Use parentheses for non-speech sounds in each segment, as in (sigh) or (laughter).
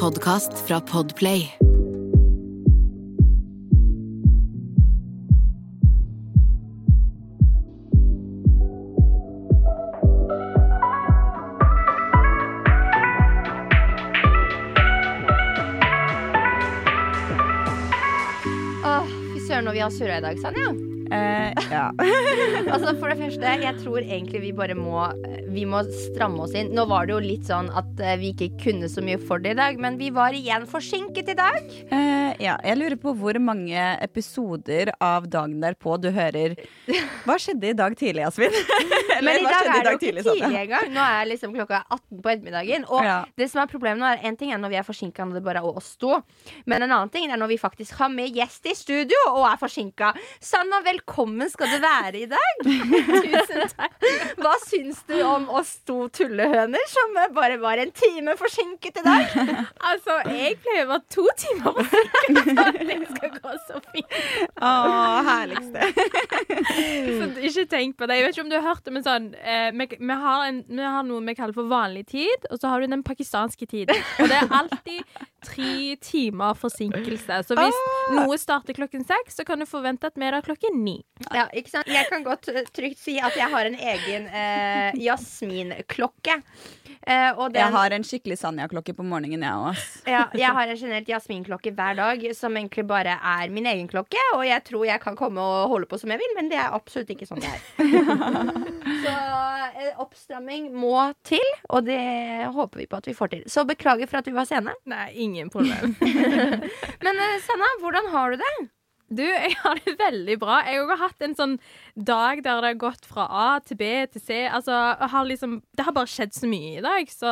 podkast fra Podplay. Åh, fy søren, når vi har surra i dag, Sanja. Eh, ja. (laughs) Altså, for det første, jeg tror egentlig vi bare må Vi må stramme oss inn. Nå var det jo litt sånn at eh, vi ikke kunne så mye for det i dag, men vi var igjen forsinket i dag. Eh, ja. Jeg lurer på hvor mange episoder av dagen derpå du hører Hva skjedde i dag tidlig, Asvin? (laughs) Eller Men i dag er det jo ikke tidlig tidlig engang. Nå er liksom klokka 18 på ettermiddagen. Og Ja. det som er problemet nå, er en ting er når vi er forsinka når det bare er oss to. Men en annen ting er når vi faktisk har med gjest i studio og er forsinka. Sanna, velkommen skal du være i dag. Tusen takk. Hva syns du om oss to tullehøner som bare var en time forsinket i dag? Altså, jeg pleier å være to timer forsinket. Det skal gå så fint. Å, herligste. Så ikke tenk på det. Jeg vet ikke om du har hørt det, men sånn eh, vi, vi, har en, vi har noe vi kaller for vanlig tid, og så har du den pakistanske tiden. Og det er alltid tre timer forsinkelse. Så hvis noe starter klokken seks, så kan du forvente at vi er der klokken ni. Ja, ikke sant? Jeg kan godt eh, trygt si at jeg har en egen eh, jasminklokke. Eh, og den, Jeg har en skikkelig Sanja-klokke på morgenen, jeg òg. ja, (laughs) jeg har en generelt jasminklokke hver dag, som egentlig bare er min egen klokke. Og jeg tror jeg kan komme og holde på som jeg vil, men det er absolutt ikke sånn det er. (laughs) Så eh, oppstramming må til, og det håper vi på at vi får til. Så beklager for at vi var sene. Nei, ingen problem. (laughs) Men eh, Sanna, hvordan har du det? Du, jeg har det veldig bra. Jeg har hatt en sånn dag der det har gått fra A til B til C. Altså, har liksom, det har bare skjedd så mye i dag. Så,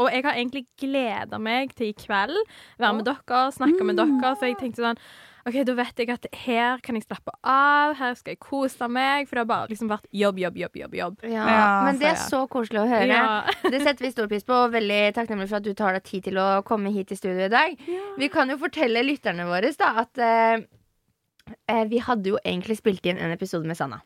og jeg har egentlig gleda meg til i kveld. Være med dere, snakke med dere. For jeg tenkte sånn OK, da vet jeg at her kan jeg slappe av. Her skal jeg kose meg. For det har bare liksom vært jobb, jobb, jobb, jobb. jobb. Ja, Ja, men det er så koselig å høre. Ja. (laughs) Det setter vi stor pris på, og veldig takknemlig for at du tar deg tid til å komme hit i studio i dag. Vi kan jo fortelle lytterne våre da, at eh, vi hadde jo egentlig spilt inn en episode med Sanna.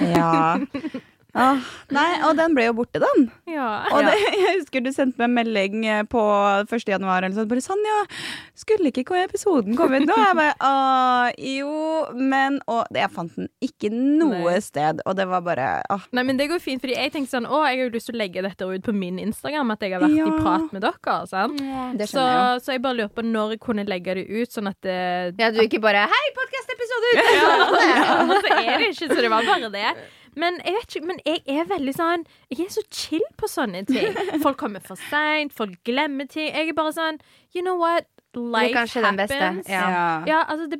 Ja. (laughs) Åh, nei, og den ble jo borte, den. Ja. Og det, (laughs) jeg husker du sendte meg en melding eh, på 1. januar eller sånn. Bare Sanja, skulle ikke episoden komme ut nå? Jeg bare (laughs) ah, jo, men Og jeg fant den ikke noe Nei. sted, og det var bare ah. Nei, men det går fint, fordi jeg tenkte sånn Å, jeg har jo lyst til å legge dette ut på min Instagram, at jeg har vært Ja. i prat med dere. Sant? Det Så, jeg så jeg bare lurer på når jeg kunne legge det ut, sånn at det Ja, du ikke bare 'hei, podkastepisode ute'! (laughs) Ja, og så er det ikke, så det var bare det. Men jeg vet ikke, men jeg er veldig sånn Jeg er så chill på sånne ting. (laughs) Folk kommer for seint, folk glemmer ting. Jeg er bare sånn You know what? Life kanskje den beste, happens. ja. Ja, altså, det,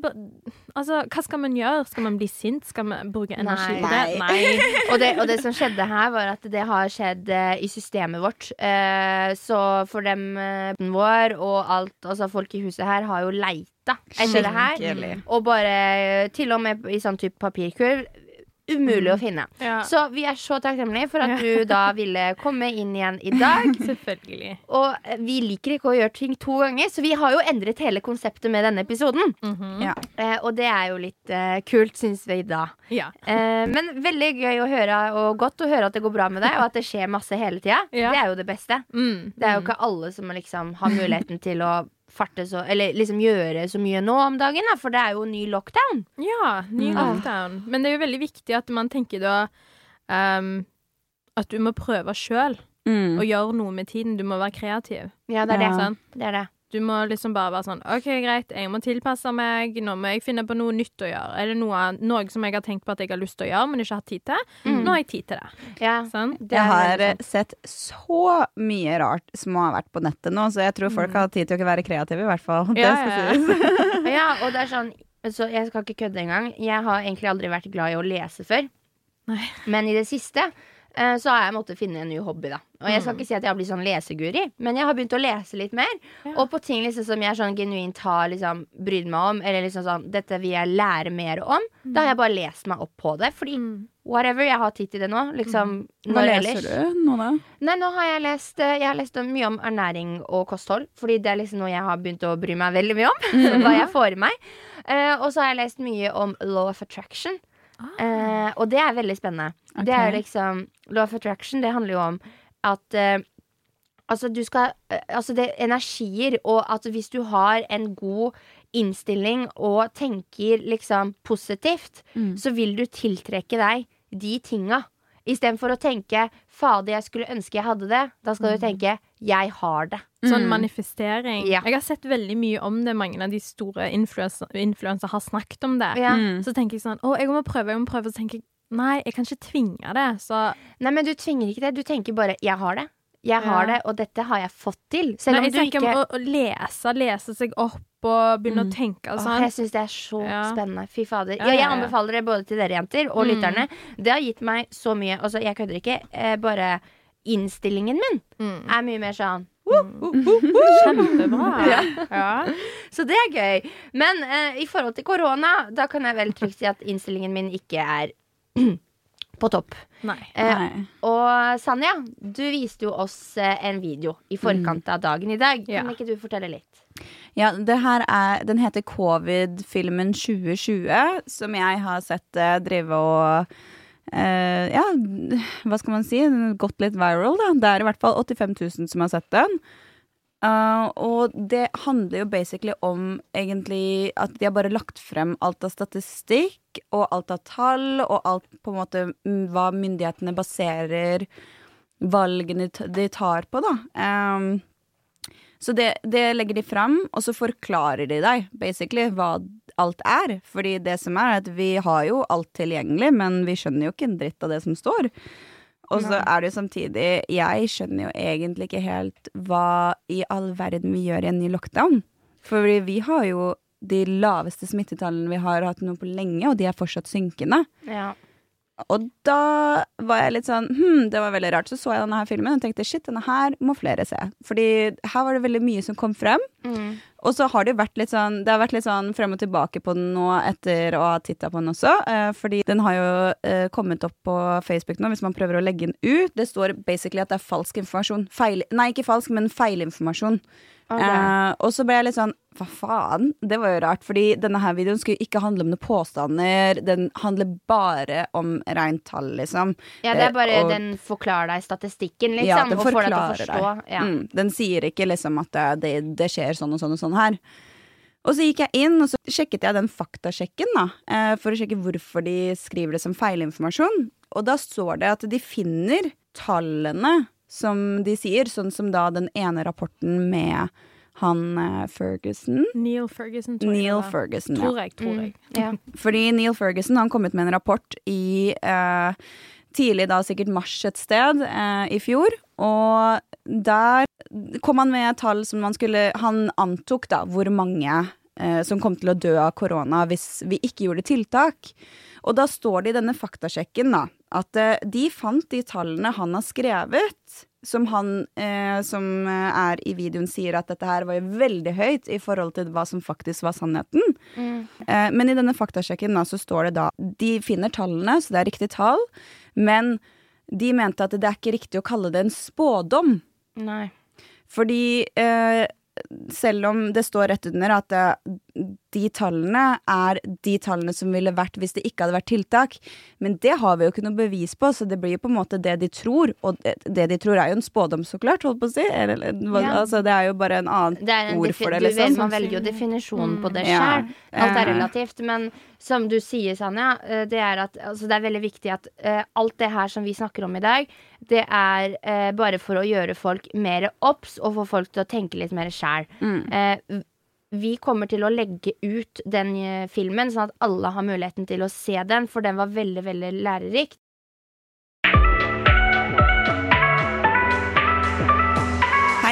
altså, hva skal man gjøre? Skal man bli sint? Skal man bruke energi på det? Nei. Nei. (laughs) og, det, og det som skjedde her, var at det har skjedd eh, i systemet vårt. Eh, så for dem eh, vår og alt, altså folk i huset her, har jo leita etter det her. Og bare eh, til og med i sånn type papirkurv. Umulig å finne. Ja, Så vi er så takknemlige for at du da ville komme inn igjen i dag. (laughs) selvfølgelig. Og eh, vi liker ikke å gjøre ting to ganger, så vi har jo endret hele konseptet med denne episoden. Mhm. Ja. Eh, og det er jo litt eh, kult, syns vi da. Ja. Eh, men veldig gøy å høre, og godt å høre at det går bra med deg, og at det skjer masse hele tida. Ja. Det er jo det beste. Mm. Det er jo ikke alle som liksom har muligheten til å farte så Eller liksom gjøre så mye nå om dagen, da, for det er jo ny lockdown. Ja, ny Mm. lockdown. Men det er jo veldig viktig at man tenker da um, At du må prøve sjøl Mm. Og gjøre noe med tiden. Du må være kreativ. Ja, det er Ja. det. Sant? det, er det. Du må liksom bare være sånn OK, greit, jeg må tilpasse meg. Nå må jeg finne på noe nytt å gjøre. Er det noe, noe som jeg har tenkt på at jeg har lyst til å gjøre, men ikke har tid til? Mm. Nå har jeg tid til det. Ja, Sånn? det Jeg har sant. sett så mye rart som har vært på nettet nå, så jeg tror folk har tid til å være kreative, i hvert fall. Det Ja, skal ja, sies. (laughs) Ja, og det er sånn så Jeg skal ikke kødde engang. Jeg har egentlig aldri vært glad i å lese før. Nei. Men i det siste så har jeg måttet finne en ny hobby, da. Og jeg skal ikke si at jeg har blitt sånn leseguri, men jeg har begynt å lese litt mer. Ja. Og på ting liksom som jeg sånn genuint har liksom brydd meg om, eller liksom sånn Dette vil jeg lære mer om. Da har jeg bare lest meg opp på det. Fordi Mm. whatever, jeg har tid til det nå. Liksom Hva når leser ellers. du nå, da? Nei, nå har jeg lest eh, Jeg har lest mye om ernæring og kosthold. Fordi det er liksom noe jeg har begynt å bry meg veldig mye om. (laughs) hva jeg får i meg. Uh, og så har jeg lest mye om law of attraction. Eh, og det er veldig spennende. Det er liksom Law of attraction, det handler jo om at eh, Altså, du skal eh, Altså, det er energier, og at hvis du har en god innstilling og tenker liksom positivt, Mm. så vil du tiltrekke deg de tinga. Istedenfor å tenke 'fader, jeg skulle ønske jeg hadde det'. Da skal du tenke 'jeg har det'. Sånn Mm. manifestering. Ja. Jeg har sett veldig mye om det. Mange av de store influensere har snakket om det. Ja. Mm. Så tenker jeg sånn Å, jeg må prøve, jeg må prøve. Så tenker jeg nei, jeg kan ikke tvinge det. Så Nei, men du tvinger ikke det. Du tenker bare 'jeg har det'. Jeg har Ja. det, og dette har jeg fått til. Selv nei, om jeg du tenker ikke om å, å lese, lese seg opp og begynne Mm. å tenke og Åh, sånn. jeg syns det er så Ja. spennende. Fy fader. Ja, jeg anbefaler det både til dere jenter og Mm. lytterne. Det har gitt meg så mye. Altså, jeg kødder ikke. Eh, bare innstillingen min Mm. er mye mer sånn Kjempebra. (laughs) Ja. ja. Så det er gøy. Men eh, i forhold til korona, da kan jeg vel trygt si at innstillingen min ikke er (clears throat) på topp. Nei. Eh, Nei. og Sanja, du viste jo oss eh, en video i forkant av dagen i dag. Ja. Kan ikke du fortelle litt? Ja, det her er, den heter Covid-filmen 2020, som jeg har sett drive og eh, Ja, hva skal man si? Den har Gått litt viral, da. Det er i hvert fall 85 000 som har sett den. Uh, og det handler jo basically om egentlig at de har bare lagt frem alt av statistikk og alt av tall og alt på en måte hva myndighetene baserer valgene de tar på, da. Um, så det, det legger de fram, og så forklarer de deg basically hva alt er. Fordi det som er, at vi har jo alt tilgjengelig, men vi skjønner jo ikke en dritt av det som står. Og så er det jo samtidig Jeg skjønner jo egentlig ikke helt hva i all verden vi gjør i en ny lockdown. Fordi vi har jo de laveste smittetallene vi har hatt nå på lenge, og de er fortsatt synkende. Ja. Og da var jeg litt sånn Hm, det var veldig rart. Så så jeg denne her filmen og tenkte shit, denne her må flere se. Fordi her var det veldig mye som kom frem. Mm. Og så har det vært litt sånn Det har vært litt sånn frem og tilbake på den nå etter å ha titta på den også. Eh, fordi den har jo eh, kommet opp på Facebook nå, hvis man prøver å legge den ut. Det står basically at det er falsk informasjon. Feil, nei, ikke falsk, men feilinformasjon. Eh, og så ble jeg litt sånn Hva faen? Det var jo rart, fordi denne her videoen skulle ikke handle om noen påstander. Den handler bare om rent tall, liksom. ja, det er Eh, bare og- den forklarer deg statistikken, liksom. Ja, den deg forklarer forstå. deg. Ja. Mm, den sier ikke liksom at det, det, det skjer sånn og sånn og sånn her. Og så gikk jeg inn og så sjekket jeg den faktasjekken da, eh, for å sjekke hvorfor de skriver det som feilinformasjon. Og da står det at de finner tallene som de sier, sånn som da den ene rapporten med han eh, Ferguson. Neil Ferguson, tror. Neil jeg. Ferguson, ja. Tror jeg, tror Mm. jeg. Ja. (laughs) Fordi Neil Ferguson han kom ut med en rapport i uh, tidlig da sikkert mars et sted uh, i fjor. Og der kom han med tall som man skulle Han antok da hvor mange som kom til å dø av korona hvis vi ikke gjorde tiltak. Og da står det i denne faktasjekken da at eh, de fant de tallene han har skrevet, som han eh, som eh, er i videoen sier at dette her var jo veldig høyt i forhold til hva som faktisk var sannheten. Mm. Eh, men i denne faktasjekken da, så står det da De finner tallene, så det er riktig tall, men de mente at det er ikke riktig å kalle det en spådom. Nei. Fordi eh, selv om det står rett under at eh, de tallene er de tallene som ville vært hvis det ikke hadde vært tiltak, men det har vi jo ikke noe bevis på, så det blir jo på en måte det de tror, og det, det de tror er jo en spådom, så klart, holdt på å si. Eller, Ja. altså, det er jo bare en annen en ord for det, du liksom. vet, man velger jo definisjonen på det Ja. Alt er relativt. Men som du sier, Sanja, eh, det er at altså, det er veldig viktig at uh, alt det her som vi snakker om i dag, det er uh, bare for å gjøre folk mer obs og få folk til å tenke litt mer sjæl. Mm. Vi kommer til å legge ut den eh, filmen, sånn at alle har muligheten til å se den, for den var veldig, veldig lærerik.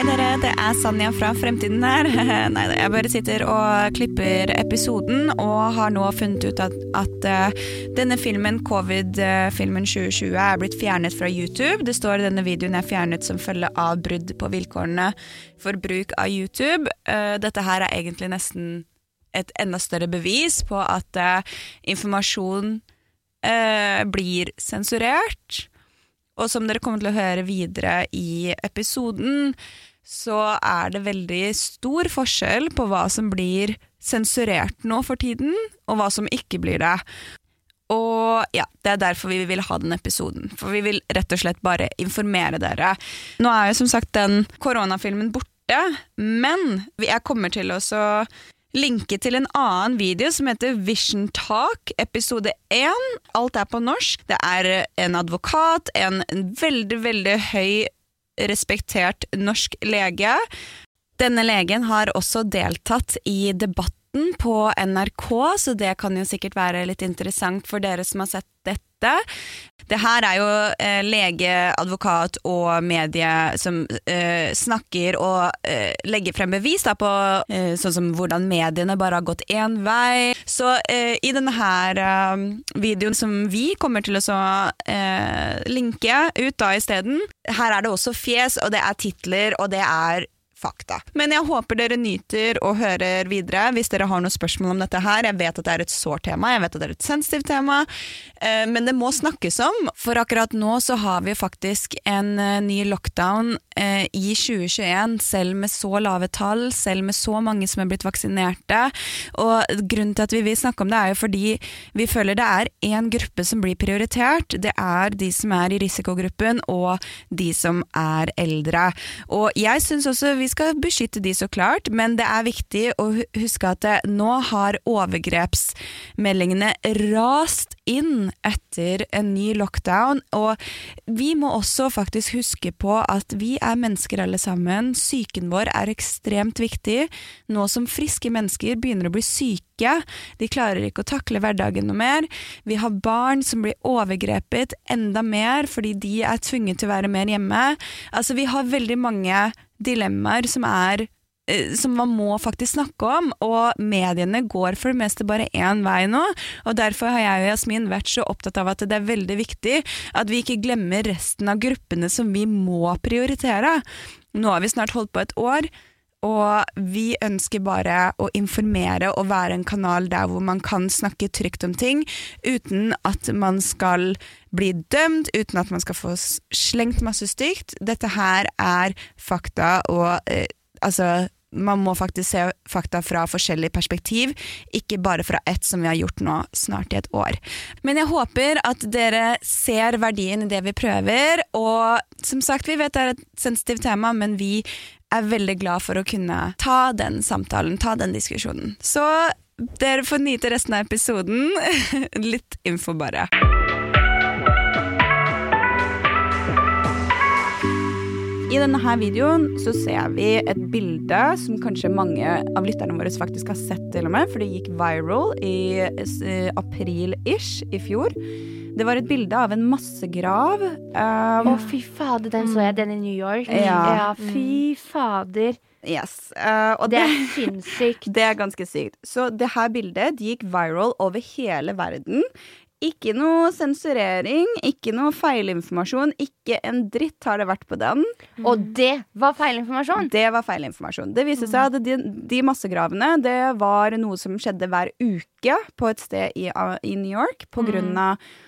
Hei dere, det er Sanja fra Fremtiden her. (laughs) Nei, jeg bare sitter og klipper episoden, og har nå funnet ut at, at uh, denne filmen, covid-filmen 2020, er blitt fjernet fra YouTube. Det står denne videoen er fjernet som følge av brudd på vilkårene for bruk av YouTube. Uh, dette her er egentlig nesten et enda større bevis på at uh, informasjon blir sensurert. Og som dere kommer til å høre videre i episoden, så er det veldig stor forskjell på hva som blir sensurert nå for tiden, og hva som ikke blir det. Og ja, det er derfor vi vil ha den episoden. For vi vil rett og slett bare informere dere. Nå er jo som sagt den koronafilmen borte, men jeg kommer til å linke til en annen video som heter Vision Talk, episode 1. Alt er på norsk. Det er en advokat, en veldig, veldig høy respektert norsk lege. Denne legen har også deltatt i debatten på NRK, så det kan jo sikkert være litt interessant for dere som har sett dette. Det her er jo eh, lege, advokat og medie som eh, snakker og eh, legger frem bevis da, på eh, sånn som hvordan mediene bare har gått én vei. Så eh, i denne her eh, videoen som vi kommer til å så, linke ut da isteden, her er det også fjes, og det er titler, og det er fakta. Men jeg håper dere nyter og hører videre hvis dere har noen spørsmål om dette her. Jeg vet at det er et sårt tema, jeg vet at det er et sensitivt tema, eh, men det må snakkes om. For akkurat nå så har vi faktisk en eh, ny lockdown eh, i 2021, selv med så lave tall, selv med så mange som er blitt vaksinerte. Og grunnen til at vi vil snakke om det, er jo fordi vi føler det er én gruppe som blir prioritert. Det er de som er i risikogruppen, og de som er eldre. Og jeg syns også vi skal beskytte de så klart, men det er viktig å huske at nå har overgrepsmeldingene rast inn etter en ny lockdown, og vi må også faktisk huske på at vi er mennesker alle sammen. Psyken vår er ekstremt viktig. Nå som friske mennesker begynner å bli syke, de klarer ikke å takle hverdagen noe mer. Vi har barn som blir overgrepet enda mer fordi de er tvunget til å være mer hjemme. Altså, vi har veldig mange dilemmaer som er som man må faktisk snakke om, og mediene går for det meste bare én vei nå. og Derfor har jeg og Jasmin vært så opptatt av at det er veldig viktig at vi ikke glemmer resten av gruppene som vi må prioritere. Nå har vi snart holdt på et år, og vi ønsker bare å informere og være en kanal der hvor man kan snakke trygt om ting, uten at man skal bli dømt, uten at man skal få slengt masse stygt. Dette her er fakta, og eh, altså man må faktisk se fakta fra forskjellig perspektiv, ikke bare fra ett som vi har gjort nå snart i et år. Men jeg håper at dere ser verdien i det vi prøver, og som sagt, vi vet det er et sensitivt tema, men vi er veldig glad for å kunne ta den samtalen, ta den diskusjonen. Så dere får nyte resten av episoden. (laughs) Litt info bare. I denne videoen så ser vi et bilde som kanskje mange av lytterne våre faktisk har sett til og med, for det gikk viral i eh, april-ish i fjor. Det var et bilde av en massegrav. Um, Å, fy fader, den så jeg. Den i New York. Ja. fy fader. yes. Uh, og Det er sinnssykt. (laughs) Det er ganske sykt. Så det her bildet de gikk viral over hele verden. Ikke noe sensurering, ikke noe feilinformasjon. Ikke en dritt har det vært på den. Og det var feilinformasjon. Det var feilinformasjon. Det viste seg at de, de massegravene det var noe som skjedde hver uke på et sted i, i New York på grunn av eh,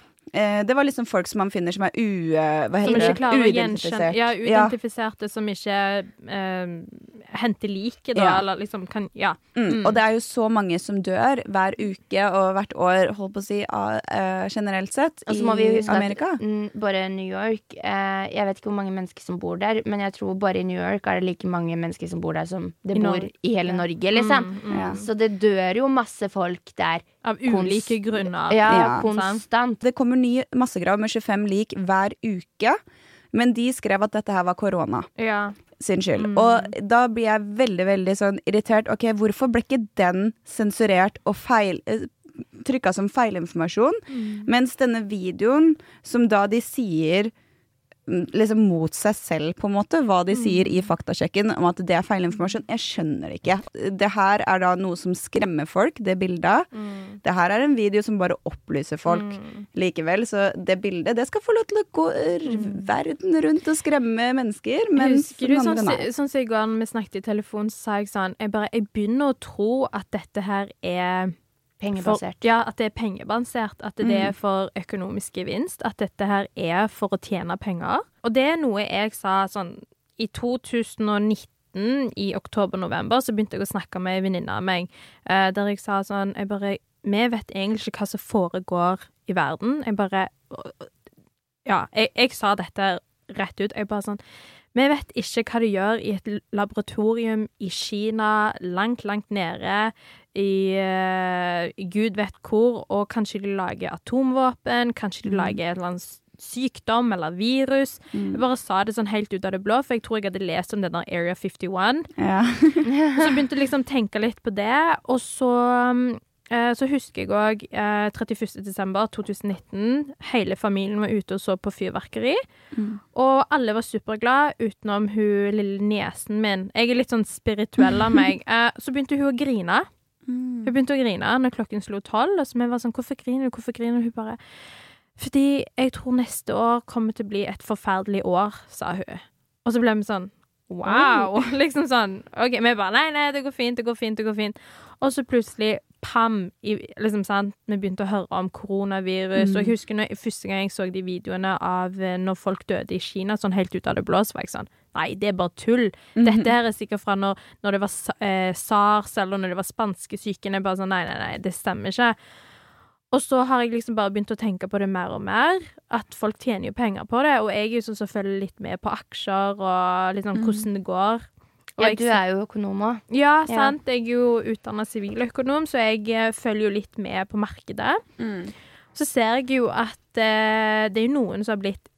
Det var liksom folk som man finner som er u... Hva heter Som ikke det? klarer å gjenkjenne Ja, Ja. som ikke eh, henter liket, da, Ja. eller liksom kan Ja. Mm. Og det er jo så mange som dør hver uke og hvert år, holdt på å si, av, eh, generelt sett, i huske Amerika. at mm, bare New York uh, Jeg vet ikke hvor mange mennesker som bor der, men jeg tror bare i New York er det like mange mennesker som bor der som det I bor Norge. i hele Norge, liksom. Mm, mm. Ja. Så det dør jo masse folk der. Av ulike grunner. Ja, Ja. konstant. Det kommer ny massegrav med 25 lik hver uke, men de skrev at dette her var korona. Ja. sin skyld. Mm. Og da blir jeg veldig, veldig sånn irritert. Ok, hvorfor ble ikke den sensurert og feil eh, trykka som feilinformasjon? Mm. Mens denne videoen, som da de sier liksom mot seg selv, på en måte, hva de sier Mm. i faktasjekken om at det er feilinformasjon. Jeg skjønner det ikke. Det her er da noe som skremmer folk, det bildet. Mm. Det her er en video som bare opplyser folk Mm. likevel. Så det bildet det skal få lov til å gå verden rundt og skremme mennesker. Husker du sånn, sånn som i går vi snakket i telefon, så sa jeg sånn Jeg bare, jeg begynner å tro at dette her er for, Pengebasert. ja, at det er pengebasert. At det Mm. er for økonomisk gevinst. At dette her er for å tjene penger. Og det er noe jeg sa sånn I 2019, i oktober-november, så begynte jeg å snakke med ei venninne av meg, eh, der jeg sa sånn jeg bare, Vi vet egentlig ikke hva som foregår i verden. Jeg bare Ja, jeg, jeg sa dette rett ut. Jeg bare sånn Vi vet ikke hva de gjør i et laboratorium i Kina, langt, langt nede i uh, gud vet hvor, og kanskje de lager atomvåpen, kanskje de Mm. lager et eller annet sykdom eller virus. Jeg bare sa det sånn helt ut av det blå, for jeg tror jeg hadde lest om den der Area 51. Ja. (laughs) Så jeg liksom å tenke litt på det, og så um, eh, så husker jeg òg eh, 31. desember 2019. Hele familien var ute og så på fyrverkeri. Mm. Og alle var superglade, utenom hun lille niesen min. Jeg er litt sånn spirituell av meg. (laughs) Eh, så begynte hun å grine. Mm. Hun begynte å grine når klokken slo tolv. Og så vi var sånn 'Hvorfor griner du?' Hvorfor griner du? Hun bare 'Fordi jeg tror neste år kommer til å bli et forferdelig år', sa hun. Og så ble vi sånn Wow! (laughs) Liksom sånn. OK, vi bare Nei, nei, det går fint, det går fint, det går fint. Og så plutselig pam! I, liksom sant, Vi begynte å høre om koronavirus. Mm. Og jeg husker når, første gang jeg så de videoene av eh, når folk døde i Kina, sånn helt ut av det blå, så var jeg sånn Nei, det er bare tull. Dette her er sikkert fra når, når det var eh, sars, eller når det var spanskesyken. Jeg bare sånn Nei, nei, nei, det stemmer ikke. Og så har jeg liksom bare begynt å tenke på det mer og mer. At folk tjener jo penger på det. Og jeg er jo sånn som følger litt med på aksjer og litt sånn hvordan det går. Og Ja, du er jo økonom òg. ja, Ja. sant. Jeg er jo utdanna siviløkonom, så jeg eh, følger jo litt med på markedet. Mm. Så ser jeg jo at eh, det er noen som har blitt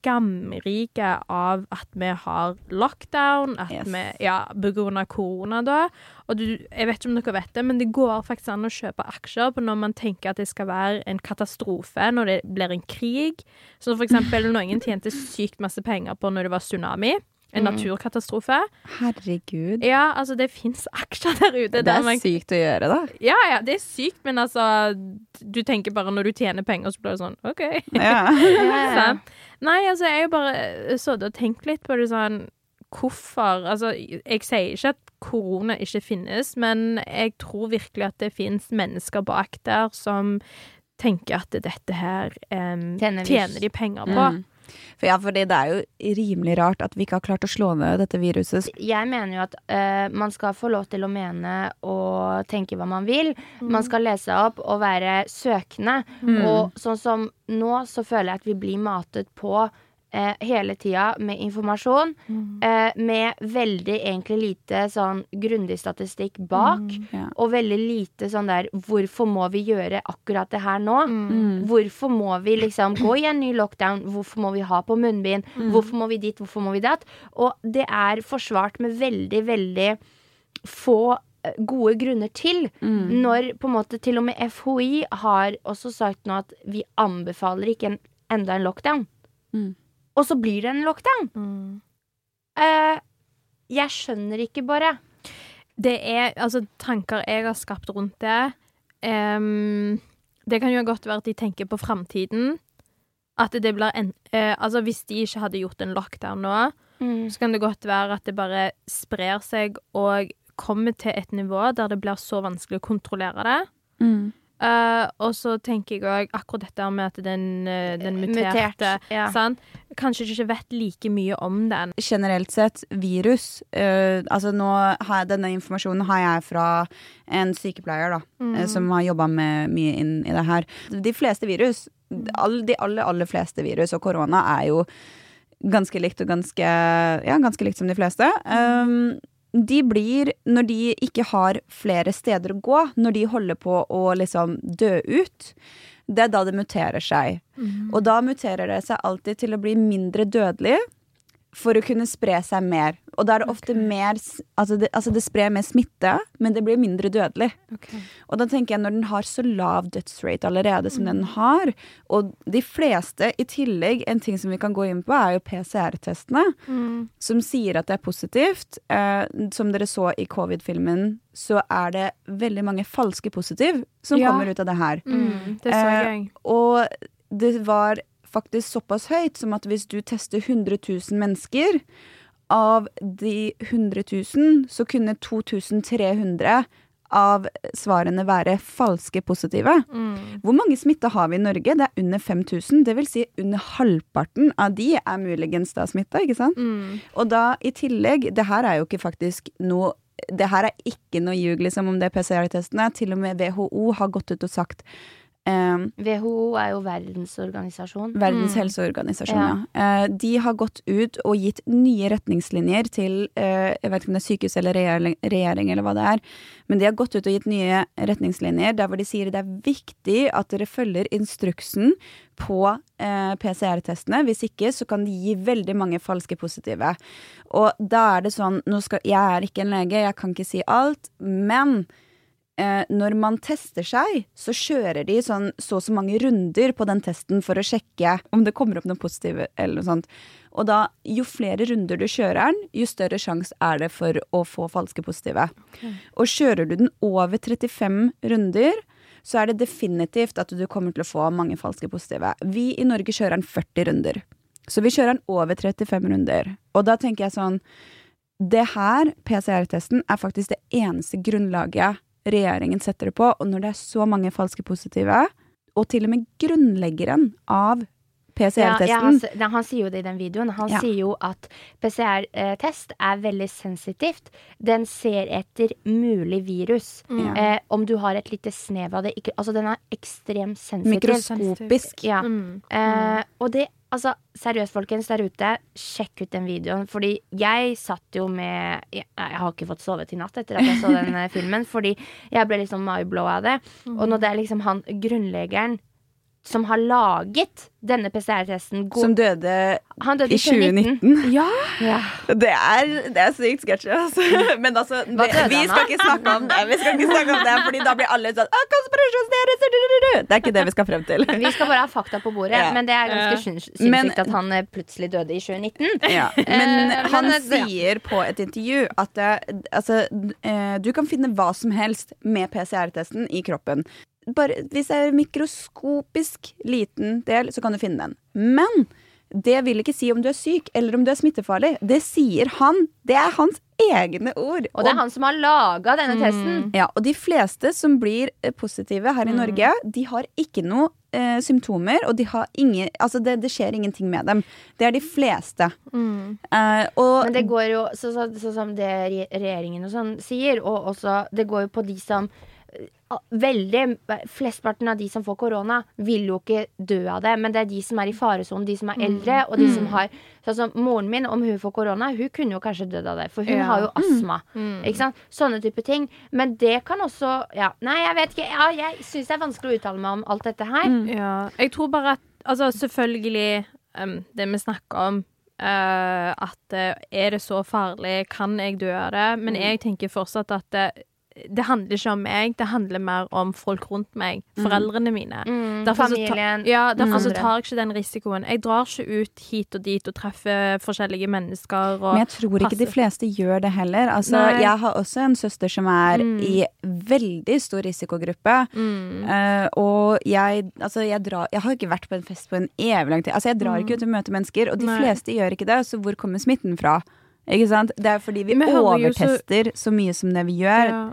skamrike av at vi har lockdown, at Yes. vi Ja, på grunn av korona, da. Og du, jeg vet ikke om dere vet det, men det går faktisk an å kjøpe aksjer på når man tenker at det skal være en katastrofe, når det blir en krig. Så for eksempel noen tjente sykt masse penger på når det var tsunami. En Mm. naturkatastrofe. Herregud. Ja, altså, det fins (laughs) aksjer der ute. Det er man sykt å gjøre, da. ja, ja, det er sykt, men altså Du tenker bare når du tjener penger, så blir det sånn OK. Ja. (laughs) så, (laughs) Nei, altså, jeg har jo bare sittet og tenkt litt på det sånn Hvorfor? Altså, jeg sier ikke at korona ikke finnes, men jeg tror virkelig at det finnes mennesker bak der som tenker at dette her um, Tjener tjener de penger på. Mm. For ja, fordi det er jo rimelig rart at vi ikke har klart å slå ned dette viruset. Jeg mener jo at uh, man skal få lov til å mene og tenke hva man vil. Man skal lese opp og være søkende. Mm. Og sånn som nå, så føler jeg at vi blir matet på eh, hele tida med informasjon. Mm. Eh, med veldig egentlig lite sånn grundig statistikk bak. Ja. Og veldig lite sånn der Hvorfor må vi gjøre akkurat det her nå? Mm. Hvorfor må vi liksom gå i en ny lockdown? Hvorfor må vi ha på munnbind? Mm. Hvorfor må vi dit? Hvorfor må vi datt? Og det er forsvart med veldig, veldig få eh, gode grunner til. Mm. Når på en måte til og med FHI har også sagt nå at vi anbefaler ikke en, enda en lockdown. Mm. Og så blir det en lockdown. Mm. Uh, jeg skjønner ikke bare. Det er altså tanker jeg har skapt rundt det. Um, det kan jo godt være at de tenker på framtiden. At det blir en, uh, Altså, hvis de ikke hadde gjort en lockdown nå, så kan det godt være at det bare sprer seg og kommer til et nivå der det blir så vanskelig å kontrollere det. Mm. Eh, og så tenker jeg òg akkurat dette med at den, eh, den muterte Mutert, ja. sant? Kanskje ikke vet like mye om den. generelt sett virus uh, Altså nå har jeg, Denne informasjonen har jeg fra en sykepleier da mm. Som har jobbet mye inn i det her De fleste virus all, De aller, aller fleste virus Og korona er jo Ganske likt og ganske Ja, ganske likt som de fleste um, de blir, når de ikke har flere steder å gå, når de holder på å liksom dø ut, det er da det muterer seg. Og da muterer det seg alltid til å bli mindre dødelig for å kunne spre seg mer. Og da er det ofte mer altså det, altså det sprer mer smitte, men det blir mindre dødelig. Og da tenker jeg når den har så lav dødsrate allerede som den har, og de fleste i tillegg, en ting som vi kan gå inn på, er jo PCR-testene, som sier at det er positivt. Eh, som dere så i covid-filmen, så er det veldig mange falske positiv som Ja. kommer ut av det her. Mm, det så Eh. Og det var faktisk såpass høyt som at hvis du tester 100 000 mennesker, av de 100 000 så kunne 2300 av svarene være falske positive. Mm. Hvor mange smitta har vi i Norge? Det er under 5000. Det vil si under halvparten av de er muligens da smitta, ikke sant? Mm. Og da i tillegg, det her er jo ikke faktisk noe det her er ikke noe ljug liksom, om det PCR-testene. Til og med WHO har gått ut og sagt Eh, WHO er jo verdensorganisasjon. Verdens Mm. helseorganisasjon, ja. Eh, de har gått ut og gitt nye retningslinjer til eh, Jeg vet ikke om det er sykehus eller regjering, regjering eller hva det er, men de har gått ut og gitt nye retningslinjer der hvor de sier det er viktig at dere følger instruksen på eh, PCR-testene. Hvis ikke så kan de gi veldig mange falske positive. Og da er det sånn nå skal, Jeg er ikke en lege, jeg kan ikke si alt, men eh, når man tester seg, så kjører de sånn så og så mange runder på den testen for å sjekke om det kommer opp noe positivt eller noe sånt. Og da, jo flere runder du kjører den, jo større sjanse er det for å få falske positive. Og kjører du den over 35 runder, så er det definitivt at du kommer til å få mange falske positive. Vi i Norge kjører den 40 runder. Så vi kjører den over 35 runder. Og da tenker jeg sånn Det her, PCR-testen, er faktisk det eneste grunnlaget regjeringen setter det på. Og når det er så mange falske positive, og til og med grunnleggeren av Ja, ja, PCR-testen han, ja, nei, han sier jo det i den videoen. Han Ja. sier jo at PCR-test er veldig sensitivt. Den ser etter mulig virus. Mm. Eh, om du har et lite snev av det ikke, Altså, den er ekstremt sensitiv. Mikroskopisk. Ja. Mm. Eh, og det Altså, seriøst, folkens der ute, sjekk ut den videoen. Fordi jeg satt jo med Jeg, jeg har ikke fått sovet i natt etter at jeg så den eh, filmen. Fordi jeg ble liksom mindblow av det. Og når det er liksom han grunnleggeren som har laget denne PCR-testen Som døde Han døde i i 2019. 2019. Ja. ja. Det er, det er sykt sketsjy, altså. Men altså, det, vi skal ikke snakke om det, Vi skal ikke snakke om det Fordi da blir alle sånn Det er ikke det vi skal frem til. Vi skal bare ha fakta på bordet, Ja. men det er ganske sinnssykt at han eh, plutselig døde i 2019. Ja, men Eh, han men, eh, ja. sier på et intervju at altså, eh, du kan finne hva som helst med PCR-testen i kroppen. Bare, hvis det er mikroskopisk liten del, så kan du finne den. Men det vil ikke si om du er syk eller om du er smittefarlig. Det sier han. Det er hans egne ord. Og det er han som har laga denne testen. Ja, og de fleste som blir eh, positive her i Norge, de har ikke noe eh, symptomer, og de har ingen Altså, det, det skjer ingenting med dem. Det er de fleste. Eh, og Men det går jo sånn så, så, som det regjeringen og sånn sier, og også Det går jo på de som Veldig Flestparten av de som får korona, vil jo ikke dø av det. Men det er de som er i faresonen, de som er eldre, og de som har Sånn som moren min, om hun får korona, hun kunne jo kanskje dødd av det. For hun Ja. har jo astma. Ikke sant? Sånne type ting. Men det kan også Ja, nei, jeg vet ikke. Ja, jeg syns det er vanskelig å uttale meg om alt dette her. Ja, jeg tror bare at Altså, selvfølgelig um, det vi snakker om Uh, At uh, er det så farlig, kan jeg dø av det? Men jeg tenker fortsatt at det, det handler ikke om meg, det handler mer om folk rundt meg. Foreldrene mine. Mm, Derfor så ta- familien. Ja, derfor så tar jeg ikke den risikoen. Jeg drar ikke ut hit og dit og treffer forskjellige mennesker. Og Men jeg tror ikke de fleste gjør det heller. Altså, Nei. jeg har også en søster som er Mm. i veldig stor risikogruppe. Mm. Eh, og jeg, altså, jeg, drar, jeg har ikke vært på en fest på en evig lang tid. Altså, jeg drar ikke ut og møter mennesker, og de Mm. Nei. fleste gjør ikke det, så hvor kommer smitten fra? Ikke sant? Det er fordi vi hører så- overtester så mye som det vi gjør. Ja.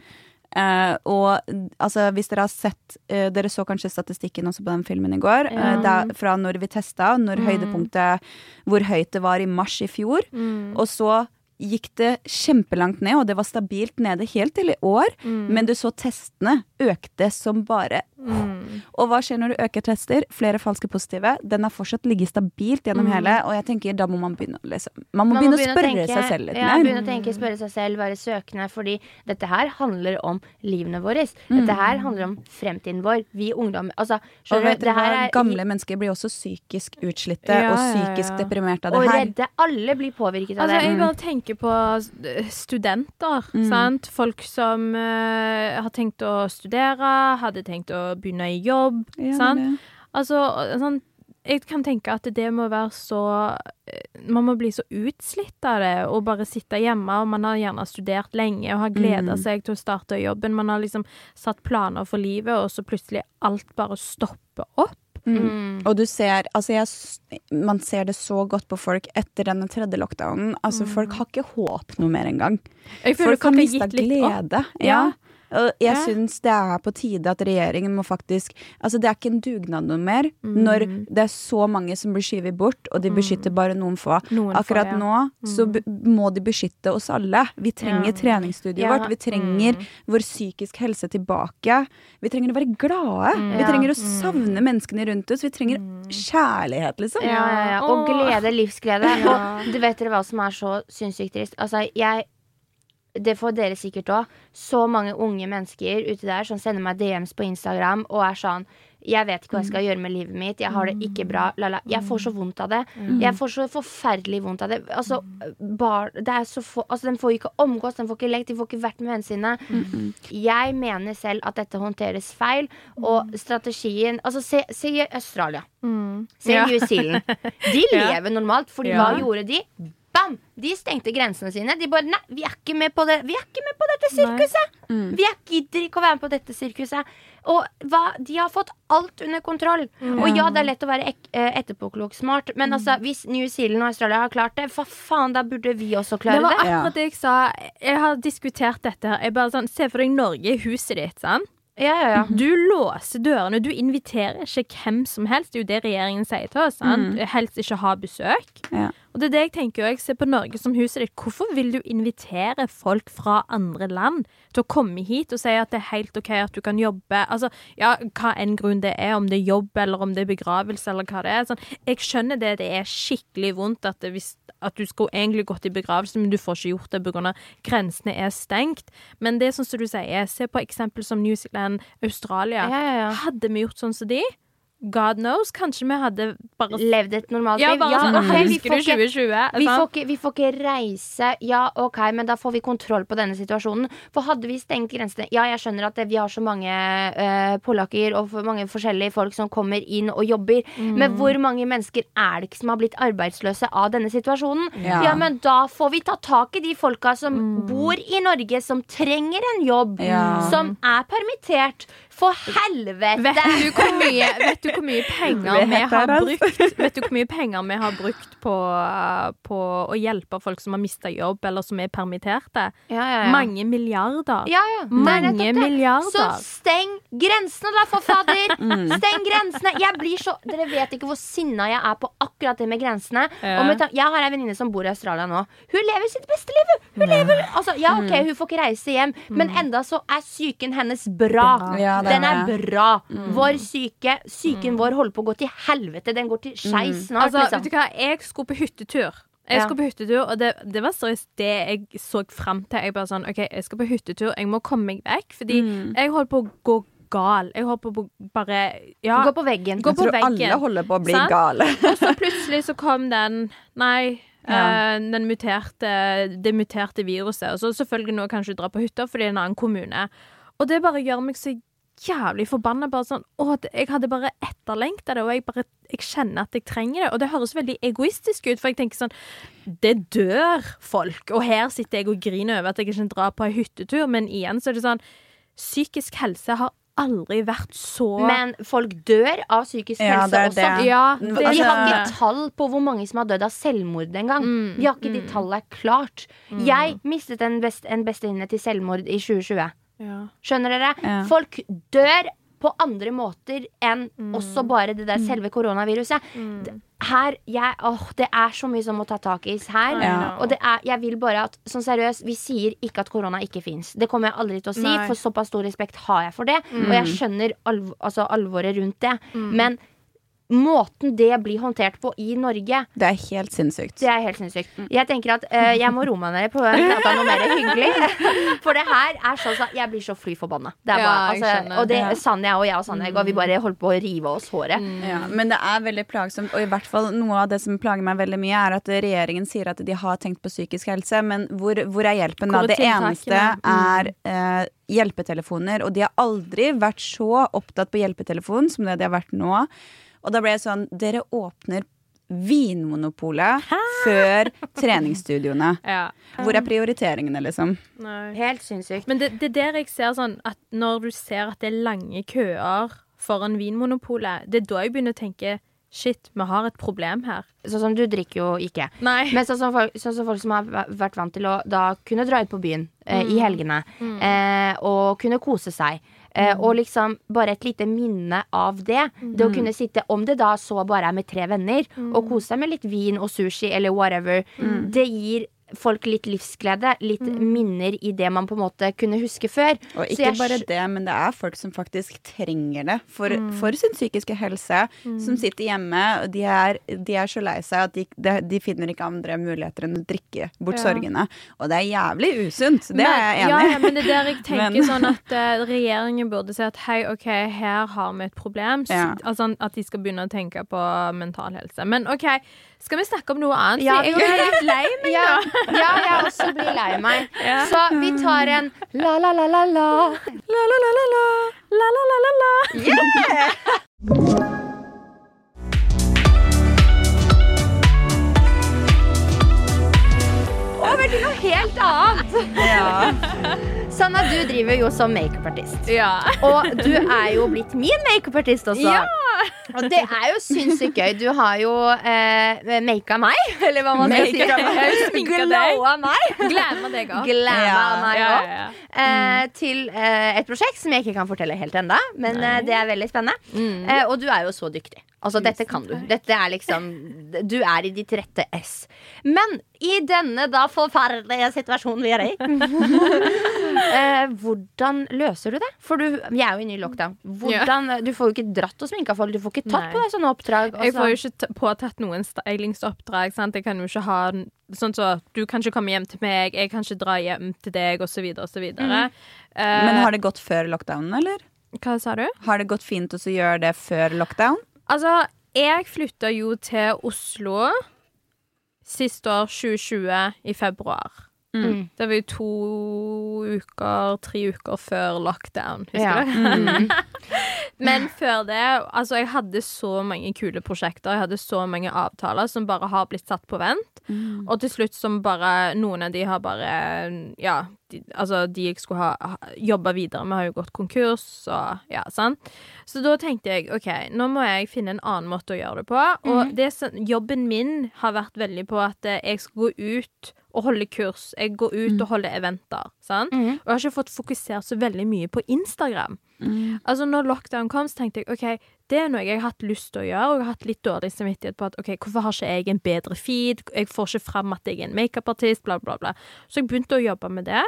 Uh, og altså, hvis dere har sett uh, Dere så kanskje statistikken også på den filmen i går. Ja. eh, da, fra når vi testa, når Mm. høydepunktet Hvor høyt det var i mars i fjor. Mm. Og så gikk det kjempelangt ned, og det var stabilt nede helt til i år. Mm. Men du så testene økte som bare Mm. Og hva skjer når du øker tester? Flere falske positive. Den har fortsatt ligget stabilt gjennom Mm. hele, og jeg tenker da må man begynne å lese. Man må Man begynne å spørre tenke- seg selv litt ja, mer. Begynne å tenke, spørre seg selv, være søkende. Fordi dette her handler om livene våre. Dette her handler om fremtiden vår. Vi ungdom Altså, Og vet dere hva? er Gamle mennesker blir også psykisk utslitte Ja, og psykisk ja. deprimerte av det her. redde alle blir påvirket av Altså, det. jeg bare tenker på eh, studenter, sant? Folk som uh, har tenkt å studere, hadde tenkt å begynne i jobb, Ja, sant? Altså, sånn Jeg kan tenke at det må være så eh, Man må bli så utslitt av det, og bare sitte hjemme, og man har gjerne studert lenge og har gleda Mm. seg til å starte jobben. Man har liksom satt planer for livet, og så plutselig alt bare stopper opp. Mm. Og du ser, altså jeg, man ser det så godt på folk etter denne tredje lockdownen. Altså Folk har ikke håp noe mer engang. Jeg føler Folk har mista opp. glede. Ja. Ja. Og jeg Ja. syns det er på tide at regjeringen må faktisk Altså, det er ikke en dugnad noe mer Mm. når det er så mange som blir skyvet bort, og de beskytter bare noen få. Noen få, Akkurat ja. nå så b må de beskytte oss alle. Vi trenger Ja. treningsstudioet Ja. vårt. Vi trenger vår psykisk helse tilbake. Vi trenger å være glade. Vi trenger å savne menneskene rundt oss. Vi trenger kjærlighet, liksom. Ja, ja, ja. Og glede, livsglede. (laughs) Ja. Og du vet dere hva som er så sinnssykt trist? Altså, jeg det får dere sikkert òg. Så mange unge mennesker ute der som sender meg DMs på Instagram og er sånn Jeg vet ikke hva jeg skal gjøre med livet mitt. Jeg har det ikke bra. Lala. Jeg får så vondt av det. Jeg får så forferdelig vondt av det. Altså, bar, det er så få, altså, Den får ikke omgås, den får ikke lekt, de får ikke vært med vennene sine. Jeg mener selv at dette håndteres feil, og strategien Altså, se, se i Australia. Se Ja. New Zealand. (laughs) De lever normalt, Ja. hva gjorde de? Bam! De stengte grensene sine. De bare Nei, vi er ikke med på det Vi er ikke med på dette sirkuset! Vi er gidder ikke å være med på dette sirkuset. Og hva, de har fått alt under kontroll. Og ja, det er lett å være eh, etterpåklok smart, men altså, hvis New Zealand og Australia har klart det, hva faen, da burde vi også klare Det Det var akkurat det jeg sa. Jeg har diskutert dette her. Jeg bare sånn, Se for deg Norge i huset ditt. sant? Ja, ja, ja. Du låser dørene. Du inviterer ikke hvem som helst. Det er jo det regjeringen sier til oss. Sant? Helst ikke ha besøk. Og det er det jeg tenker òg. Ser på Norge som huset ditt. Hvorfor vil du invitere folk fra andre land til å komme hit og si at det er helt OK at du kan jobbe? Altså, ja, hva enn grunn det er, om det er jobb eller om det er begravelse eller hva det er. Sånn, jeg skjønner det, det er skikkelig vondt at, det, hvis, at du skulle egentlig gått i begravelse, men du får ikke gjort det pga. grensene er stengt. Men det er sånn som du sier, se på eksempel som New Zealand, Australia. Ja, ja, ja. Hadde vi gjort sånn som de? God knows. Kanskje vi hadde bare Levd et normalt Ja, liv. bare sånn, okay, vi får ikke- 2020? Vi får, ikke, vi får ikke reise. Ja, ok, men da får vi kontroll på denne situasjonen. For hadde vi stengt grensene Ja, jeg skjønner at vi har så mange uh, polakker og for mange forskjellige folk som kommer inn og jobber. Men Mm. hvor mange mennesker er det ikke som har blitt arbeidsløse av denne situasjonen? Ja. Ja, men da får vi ta tak i de folka som bor i Norge, som trenger en jobb, Ja. som er permittert. For helvete! Vet du hvor mye, vet du hvor mye penger vi har brukt Vet du hvor mye penger vi har brukt på, på å hjelpe folk som har mista jobb, eller som er permitterte? Ja, ja, ja. Mange milliarder. Ja, ja. Er Mange milliarder. Så steng grensene, da, for fader! (laughs) Steng grensene! Jeg blir så Dere vet ikke hvor sinna jeg er på akkurat det med grensene. Med jeg har ei venninne som bor i Australia nå. Hun lever sitt beste liv! Hun lever Altså, ja, ok, hun får ikke reise hjem, men enda så er psyken hennes bra. Ja, Den er bra. bra. Vår syke Psyken vår holder på å gå til helvete. Den går til skeis snart, Altså, vet liksom. du hva, jeg skulle på hyttetur. Jeg skal på hyttetur, og det, det var seriøst det jeg så frem til. Jeg bare sånn, ok, jeg skal på hyttetur, jeg må komme meg vekk, fordi jeg holder på å gå gal. Jeg holder på å bare Ja. Gå på veggen. Gå Jeg tror tror alle holder på å bli Sant? gale. (laughs) Og så plutselig så kom den Nei, Ja. Uh, den muterte, det muterte viruset. Og så selvfølgelig nå kan du dra på hytta fordi det er en annen kommune. Og det bare gjør meg så jævlig forbanna. Bare sånn Å, jeg hadde bare etterlengta det, og jeg bare Jeg kjenner at jeg trenger det. Og det høres veldig egoistisk ut, for jeg tenker sånn Det dør folk, og her sitter jeg og griner over at jeg ikke drar på ei hyttetur, men igjen så er det sånn Psykisk helse har aldri vært så Men folk dør av psykisk Ja, helse det er også. Ja, Vi det, Vi har ikke tall på hvor mange som har dødd av selvmord engang. Mm, Vi har ikke de tallene klart. Jeg mistet en, best, en bestevenninne til selvmord i 2020. ja. Skjønner dere? Ja. Folk dør på andre måter enn også bare det der selve koronaviruset. Mm. Her, jeg, åh, Det er så mye som må ta tak i her. Ja. Og det er, jeg vil bare at Sånn seriøst, vi sier ikke at korona ikke fins. Det kommer jeg aldri til å si, Nei. for såpass stor respekt har jeg for det. Og jeg skjønner alv altså, alvoret rundt det. Men måten det blir håndtert på i Norge Det er helt sinnssykt. det er helt sinnssykt. Jeg tenker at uh, jeg må roe meg ned på at det er noe mer hyggelig. (laughs) For det her er sånn at jeg blir så fly forbanna. Ja, altså, og det Ja. Sanja og jeg og Sanja og vi bare holdt på å rive oss håret. Ja, men det er veldig plagsomt, og i hvert fall noe av det som plager meg veldig mye, er at regjeringen sier at de har tenkt på psykisk helse, men hvor, hvor er hjelpen da? Det eneste er uh, hjelpetelefoner, og de har aldri vært så opptatt på hjelpetelefon som det de har vært nå. Og da ble jeg sånn, dere åpner Vinmonopolet før treningsstudioene. (laughs) ja. Hvor er prioriteringene, liksom? Nei. Helt sinnssykt. Men det, det er der jeg ser sånn at når du ser at det er lange køer foran Vinmonopolet, det er da jeg begynner å tenke Shit, vi har et problem her. Sånn som du drikker jo ikke. Nei. Men sånn som, folk, sånn som folk som har vært vant til å da kunne dra ut på byen eh, i helgene eh, og kunne kose seg. Eh, og liksom bare et lite minne av det. Det å kunne sitte, om det da så bare er med tre venner, og kose seg med litt vin og sushi eller whatever, det gir folk litt livsglede. Litt minner i det man på en måte kunne huske før. Og ikke jeg bare det, men det er folk som faktisk trenger det for, for sin psykiske helse. Som sitter hjemme, og de er, de er så lei seg at de, de, de finner ikke andre muligheter enn å drikke bort Ja. sorgene. Og det er jævlig usunt. Det er jeg enig i. ja, men det er der jeg (laughs) tenker Men- sånn at uh, regjeringen burde si at hei, OK, her har vi et problem. Ja. Altså at de skal begynne å tenke på mental helse. Men OK, skal vi snakke om noe annet? Ja, jeg er litt lei meg (laughs) Ja, nå. ja, jeg også blir lei meg. (laughs) Ja. Så vi tar en la-la-la-la-la. La-la-la-la-la. La-la-la-la-la. Over til noe helt annet. Ja. (laughs) Sanna, du driver jo som makeupartist. Ja. Og du er jo blitt min makeupartist også. Ja. Og det er jo sinnssykt gøy. Du har jo eh, maka meg, eller hva man skal si. Glowa meg. Glemmer deg òg. Ja. meg Ja, ja. Eh, til eh, et prosjekt som jeg ikke kan fortelle helt ennå, men eh, det er veldig spennende. Mm. Eh, og du er jo så dyktig. Altså, dette kan du. Dette er liksom Du er i ditt rette ess. Men i denne da forferdelige situasjonen vi er i (laughs) eh, Hvordan løser du det? For du, vi er jo inne i lockdown. Hvordan, Du får jo ikke dratt og sminka folk. Du får ikke tatt Nei. på deg sånne oppdrag. Jeg altså. får jo ikke påtatt noen stylingsoppdrag. Sant? Jeg kan jo ikke ha sånn så Du kan ikke komme hjem til meg, jeg kan ikke dra hjem til deg, osv., osv. Mhm. Men har det gått før lockdownen, eller? Hva sa du? Har det gått fint å gjøre det før lockdown? Altså, jeg flytta jo til Oslo sist år, 2020, i februar. Mm. Det var jo to uker, tre uker før lockdown, husker Ja. du? Mm. (laughs) Men før det, altså jeg hadde så mange kule prosjekter, jeg hadde så mange avtaler som bare har blitt satt på vent. Mm. Og til slutt som bare, noen av de har bare, ja, de, altså de jeg skulle ha, ha jobba videre med har jo gått konkurs, og ja, sant. Så da tenkte jeg, ok, nå må jeg finne en annen måte å gjøre det på. Og det, jobben min har vært veldig på at jeg skal gå ut og holde kurs. Jeg går ut og holder eventer. Mhm. Og jeg har ikke fått fokusert så veldig mye på Instagram. Altså når lockdown kom, så tenkte jeg ok, det er noe jeg har hatt lyst til å gjøre, og jeg har hatt litt dårlig samvittighet på at ok, hvorfor har ikke jeg en bedre feed, jeg får ikke fram at jeg er en makeupartist, bla, bla, bla. Så jeg begynte å jobbe med det.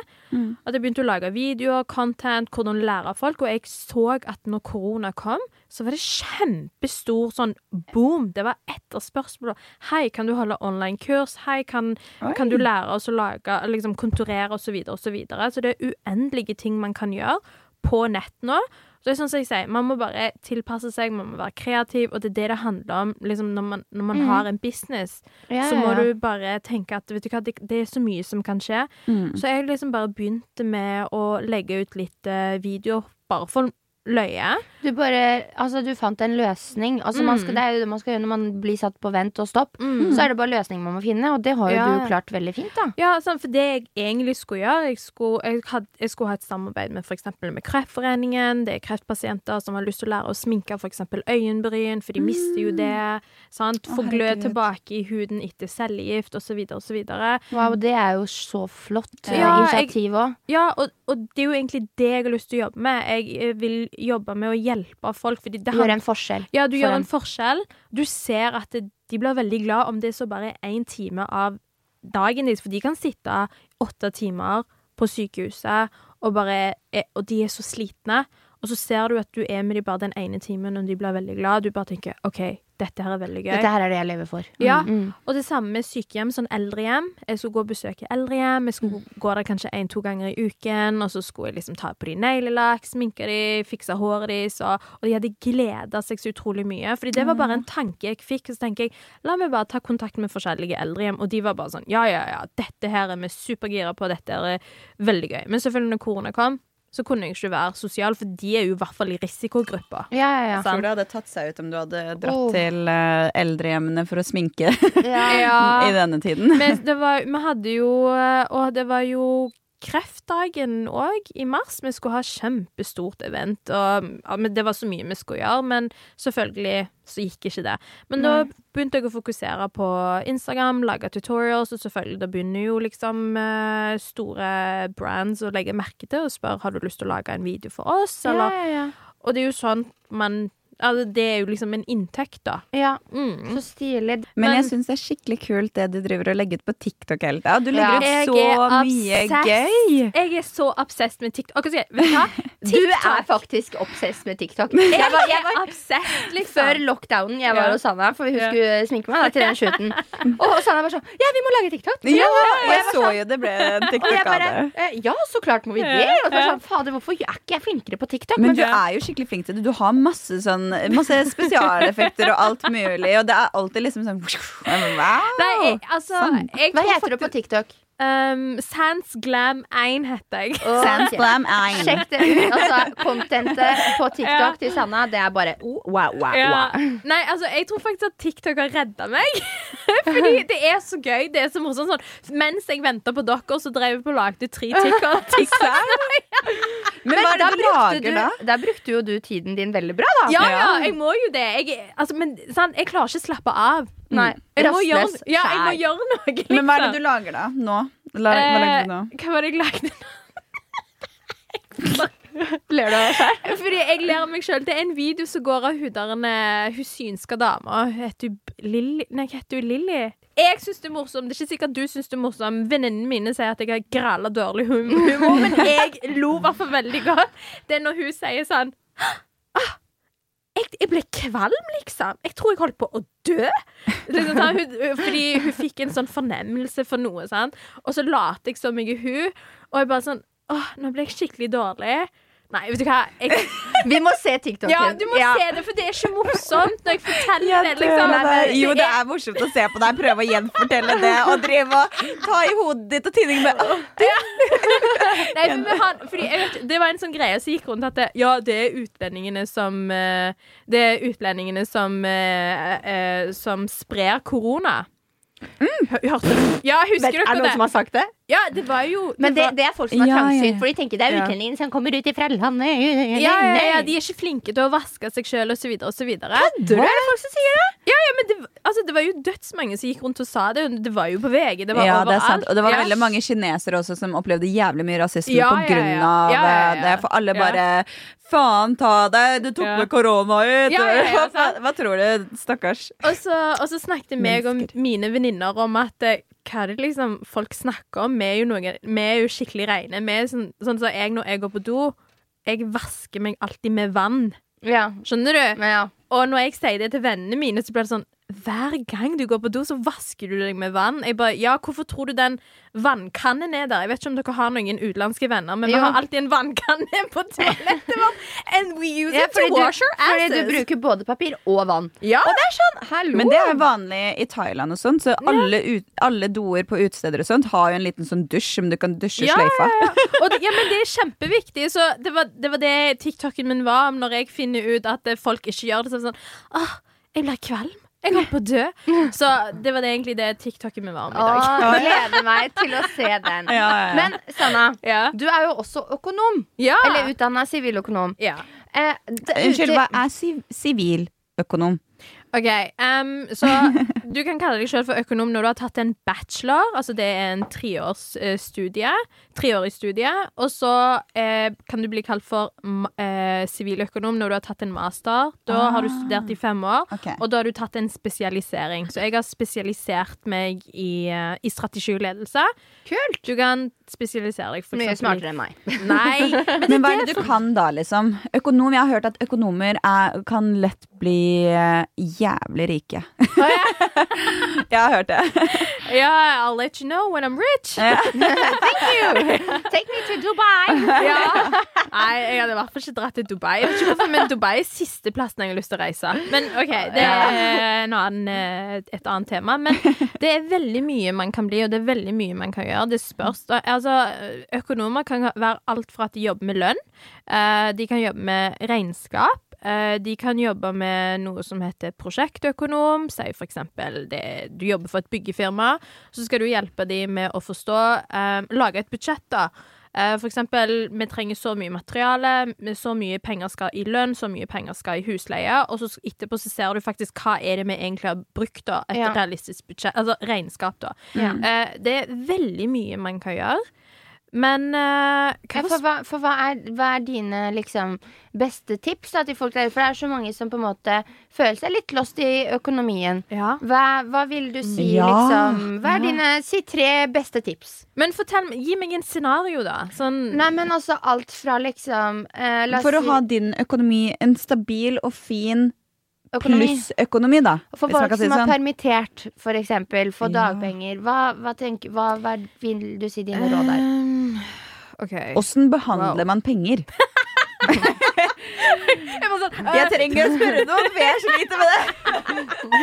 At jeg begynte å lage videoer, content, hvordan lære folk, og jeg så at når korona kom, så var det kjempestor sånn boom. Det var etterspørsmål. Hei, kan du holde online-kurs? Hei, kan, kan du lære oss å lage, liksom konturere osv., så videre og så videre. Så det er uendelige ting man kan gjøre på nett nå. Så det er sånn som jeg sier, Man må bare tilpasse seg, man må være kreativ, og det er det det handler om liksom når man, når man har en business. Ja, så må ja, du bare tenke at vet du hva, det, det er så mye som kan skje. Så jeg liksom bare begynte med å legge ut litt uh, videoer bare for løye. Du bare Altså, du fant en løsning. Altså, man skal, det er jo det man skal gjøre når man blir satt på vent og stopp. Mm. Så er det bare løsning man må finne, og det har jo Ja. du klart veldig fint, da. Ja, sånn, for det jeg egentlig skulle gjøre Jeg skulle, jeg had, jeg skulle ha et samarbeid med eksempel med Kreftforeningen. Det er kreftpasienter som har lyst til å lære å sminke eksempel øyenbryn, for de mister jo det. Sant? Få glød tilbake i huden etter cellegift osv. osv. Wow, det er jo så flott eh, Ja, initiativ òg. Ja, og, og det er jo egentlig det jeg har lyst til å jobbe med. Jeg eh, vil jobbe med å hjelpe folk. Fordi det gjør en forskjell. Ja, du gjør en forskjell. Du ser at de blir veldig glad om det er så bare én time av dagen deres, for de kan sitte åtte timer på sykehuset, og, bare og de er så slitne. Og så ser du at du er med dem bare den ene timen, og de blir veldig glad. Du bare tenker OK, dette her er veldig gøy. Dette her er det jeg lever for. Ja, Mm. og det samme med sykehjem, sånn eldrehjem. Jeg skulle gå og besøke eldrehjem. Jeg skulle gå der kanskje én-to ganger i uken, og så skulle jeg liksom ta på de neglelakk, sminke de, fikse håret deres, og, og de hadde gleda seg så utrolig mye. Fordi det var bare en tanke jeg fikk. Så tenker jeg, la meg bare ta kontakt med forskjellige eldrehjem, og de var bare sånn, ja, ja, ja, dette her er vi supergira på, dette er veldig gøy. Men selvfølgelig, når korona kom, så kunne jeg ikke være sosial, for de er jo i hvert fall i risikogruppa. Ja, ja, ja. Jeg tror det hadde tatt seg ut om du hadde dratt Oh. til uh, eldrehjemmene for å sminke ja. Ja. (laughs) i denne tiden. Men det var, vi hadde jo Og det var jo kreftdagen òg, i mars. Vi skulle ha kjempestort event, og ja, det var så mye vi skulle gjøre. Men selvfølgelig så gikk ikke det. Men da begynte jeg å fokusere på Instagram, lage tutorials, og selvfølgelig da begynner jo liksom eh, store brands å legge merke til og spørre har du lyst til å lage en video for oss, eller ja, ja. Og det er jo sånn man Altså, det er jo liksom en inntekt, da. ja. Mm. Så stilig. Men, Men- jeg syns det er skikkelig kult det du driver og legger ut på TikTok hele tida. Du legger Ja. ut så mye gøy. Jeg er så obsessed med TikTok. Okay, vet du hva? (laughs) Du er faktisk obsessed med TikTok. Jeg var, jeg var obsessed, liksom. Før lockdownen jeg var hos Sanna, for hun Ja. skulle sminke meg da, til den (laughs) shooten. Og Sanna var sånn Ja, vi må lage TikTok. Ja, og og jeg så sånn- jo det ble en (laughs) TikTok av det. eh, Ja, så klart må vi det. Og så var sånn, Fader, hvorfor er ikke jeg flinkere på TikTok? Men du er jo skikkelig flink til det. Du har masse, sånn, masse spesialeffekter og alt mulig, og det er alltid liksom sånn (laughs) Wow! Nei, altså jeg Hva heter du på TikTok? Um, Sans Glam 1 heter jeg. Oh, Sans Glam 1. Sjekk det ut. Altså, Contentet på (laughs) TikTok Ja. til Sanna, det er bare oh, wow, wow, Ja. wow. Nei, altså, jeg tror faktisk at TikTok har redda meg. (laughs) Fordi det er så gøy. Det er så morsomt. Sånn, mens jeg venta på dere, så drev jeg på og lagde tre TikTok. (laughs) TikTok. Men hva er det du lager da? du, da brukte jo du tiden din veldig bra, da. Ja, Ja. jeg må jo det. Jeg, altså, men sant, jeg klarer ikke å slappe av. Nei, Jeg må, gjøre, ja, jeg må gjøre noe, liksom. Men hva er det du lager da? Nå? La, hva lager du nå? Eh, hva var det jeg lagde? (laughs) Ler du av deg? Fordi jeg ler meg sjøl. Det er en video som går av hudarene eh, hun synske dama. Heter hun Lilly? Nei, hva heter hun Lilly? Jeg syns det er morsomt. Det er ikke sikkert du syns det er morsomt. Venninnene mine sier at jeg har gralla dårlig humor, men (laughs) jeg lo i hvert fall veldig godt. Det er når hun sier sånn jeg, jeg ble kvalm, liksom. Jeg tror jeg holdt på å dø. Liksom, fordi hun fikk en sånn fornemmelse for noe, sant? og så later jeg som jeg er hun, og jeg bare sånn Åh, nå ble jeg skikkelig dårlig. Nei, vet du hva. Jeg, (laughs) Vi må se TikTok. ja, du må Ja. se det, for det er ikke morsomt når jeg forteller Jeg det. Liksom. Nei, nei, Jo, det er- morsomt å se på deg prøve å gjenfortelle det og drive og ta i hodet ditt og tinning med ja. (laughs) Nei, for har, fordi jeg vet, Det var en sånn greie som gikk rundt at det, ja, det er utlendingene som eh, Det er utlendingene som eh, eh, Som sprer korona. Mm. Hørte du? Ja, husker dere det? er det noen som har sagt det? Ja, det var jo Men det, var, det er folk som er trangsynt, ja. for de tenker det er utlendingen som kommer ut i landet. ja, ja, ja, de er ikke flinke til å vaske seg sjøl osv. osv. Kødder du? Er det folk som sier det? Ja, ja, men det, altså, det var jo dødsmange som gikk rundt og sa det. Det var jo på VG. Det var Ja, overalt. det er sant. Og det var Ja. veldig mange kinesere også som opplevde jævlig mye rasisme Ja, på grunn ja. av Ja, ja, ja. det. For alle Ja. bare Faen ta deg, du tok Ja. med korona ut! Ja, ja, ja, hva, hva tror du, stakkars? Og så, og så snakket meg og mine venninner om at eh, hva er det liksom folk snakker om? Vi er jo, noen, vi er jo skikkelig reine. Vi er sånn, sånn som jeg når jeg går på do, jeg vasker meg alltid med vann. Ja. Skjønner du? Ja. Og når jeg sier det til vennene mine, så blir det sånn Hver gang du går på do, så vasker du deg med vann. Jeg bare, ja, Hvorfor tror du den vannkannen er der? Jeg vet ikke om dere har noen utenlandske venner, men Jo. vi har alltid en vannkanne på toalettet vårt. And we use Ja, it to wash our fordi du bruker både papir og vann. ja. Og det er sånn, hallo! Men det er vanlig i Thailand og sånt, så alle, ut, alle doer på utesteder og sånt har jo en liten sånn dusj som du kan dusje Ja, sløyfa. ja, ja. (laughs) Og det, ja, men det er kjempeviktig. Så det var det, var det TikToken min var om når jeg finner ut at folk ikke gjør det. Så sånn Åh, jeg blir kvalm. Jeg holdt på å dø. (laughs) Så det var det egentlig det TikToken min var om i dag. Åh, (laughs) gleder meg til å se den. Ja, ja, ja. Men Sanna, Ja. du er jo også økonom. Ja. Eller utdanna siviløkonom. ja. Eh, Unnskyld, hva er siv siviløkonom? OK. um, så (laughs) du kan kalle deg selv for økonom når du har tatt en bachelor. Altså det er en treårs eh, studie. Treårig studie. Og så eh, kan du bli kalt for siviløkonom eh, siviløkonom når du har tatt en master. Da har du studert i fem år. okay. Og da har du tatt en spesialisering. Så jeg har spesialisert meg i, eh, i strategi og ledelse. Kult. Du kan spesialisere deg for Mye smartere enn meg. (laughs) Nei. Men, Men hva er det du kan da, liksom? Økonom, Jeg har hørt at økonomer er, kan lett bli eh, jævlig rike. (laughs) (laughs) jeg har hørt det. (laughs) Ja, I'll let you know when I'm rich. (laughs) Thank you. Take me to Dubai! Ja. Nei, jeg hadde i hvert fall ikke dratt til Dubai. Jeg vet ikke hvorfor, men Dubai er siste plassen jeg har lyst til å reise. Men OK, det er en annen, eh, et annet tema. Men det er veldig mye man kan bli, og det er veldig mye man kan gjøre. Det spørs. Altså, økonomer kan være alt fra at de jobber med lønn, eh, de kan jobbe med regnskap, Eh, de kan jobbe med noe som heter prosjektøkonom. Si for eksempel det, du jobber for et byggefirma. Så skal du hjelpe dem med å forstå eh, Lage et budsjett, da. Eh, For eksempel, vi trenger så mye materiale, så mye penger skal i lønn, så mye penger skal i husleie, og så etterpå så ser du faktisk hva er det vi egentlig har brukt, da, et Ja. realistisk budsjett, altså regnskap, da. Ja. Eh, det er veldig mye man kan gjøre, men Ja, hva for hva, for hva, er, hva er dine liksom, beste tips da, til folk der? For det er så mange som på en måte føler seg litt lost i økonomien. Ja. Hva, vil du si, Ja, liksom? Hva er ja. dine Si tre beste tips. Men fortell, gi meg en scenario, da. Sånn Nei, men også alt fra liksom uh, For å si ha din økonomi, en stabil og fin økonomi. plussøkonomi, da. For folk si som er sånn. permittert, for eksempel, får Ja. dagpenger. Hva, hva, tenker, hva, hva vil du si dine råd er? Um, OK. Åssen behandler Wow. man penger? (laughs) Jeg sånn, (laughs) Jeg trenger å spørre noen, for jeg sliter med det.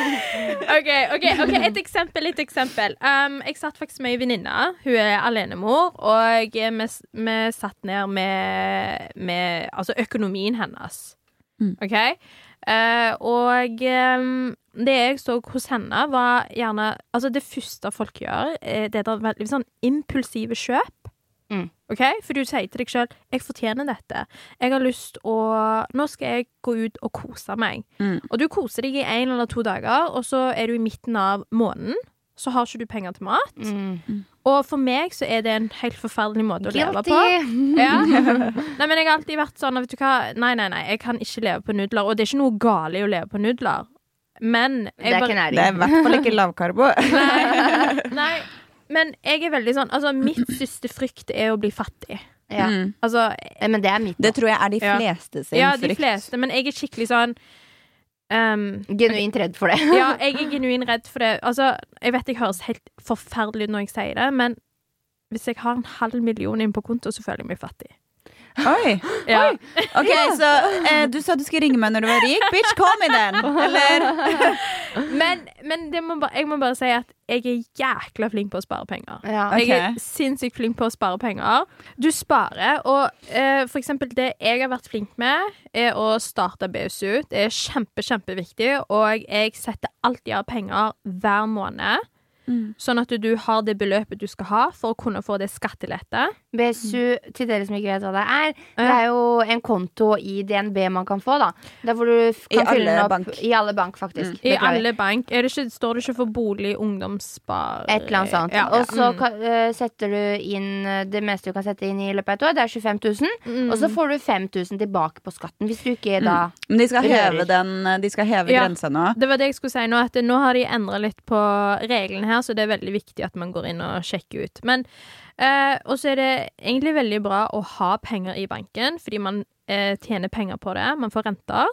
(laughs) OK, ok, ok, et eksempel. Et eksempel. Um, jeg satt faktisk med ei venninne. Hun er alenemor. Og vi, vi satt ned med, med altså økonomien hennes. Mm. OK? Eh, og um, det jeg så hos henne, var gjerne Altså, det første folk gjør, er det er veldig sånn impulsive kjøp. Mm. OK? For du sier til deg sjøl 'jeg fortjener dette'. Jeg har lyst å Nå skal jeg gå ut og kose meg. Mm. Og du koser deg i én eller to dager, og så er du i midten av måneden. Så har ikke du penger til mat. Mm. Og for meg så er det en helt forferdelig måte å leve på. (laughs) Ja. Nei, men jeg har alltid vært sånn, vet du hva Nei, nei, nei, jeg kan ikke leve på nudler. Og det er ikke noe galt i å leve på nudler. Men Det er ikke Det er i hvert fall ikke lavkarbo. (laughs) Nei, nei. Men jeg er veldig sånn Altså, mitt største frykt er å bli fattig. Ja. Mm. Altså Men det er mitt. Det tror jeg er de Ja. fleste sin Ja, de frykt. fleste, men jeg er skikkelig sånn um, Genuint redd for det. Ja, (laughs) jeg er genuint redd for det. Altså, jeg vet jeg høres helt forferdelig ut når jeg sier det, men hvis jeg har en halv million inn på konto, så føler jeg meg fattig. Oi. Ja. Ok, så eh, du sa du skulle ringe meg når du var rik. Bitch, call me then! Eller (laughs) Men, men det må ba, jeg må bare si at jeg er jækla flink på å spare penger. Ja. okay. Jeg er sinnssykt flink på å spare penger. Du sparer, og eh, for eksempel det jeg har vært flink med, er å starte BSU. Det er kjempe, kjempeviktig, og jeg setter alltid av penger hver måned. Mm. Sånn at du har det beløpet du skal ha for å kunne få det skattelette. BSU, til dere som ikke vet hva det er, det er jo en konto i DNB man kan få, da. Der hvor du kan fylle den opp bank. I alle bank, faktisk. I alle bank. Er det ikke, står det ikke for bolig, ungdomsspar Et eller annet sånt. Ja, Og så mm. kan, uh, setter du inn eh, det meste du kan sette inn i løpet av et år. Det er 25 000. Mm. Og så får du 5000 tilbake på skatten hvis du ikke da Men de skal heve den De skal heve Ja. grensa nå. Det var det jeg skulle si nå, at nå har de endra litt på reglene her, så det er veldig viktig at man går inn og sjekker ut. Men eh, Og så er det egentlig veldig bra å ha penger i banken, fordi man eh, tjener penger på det. Man får renter.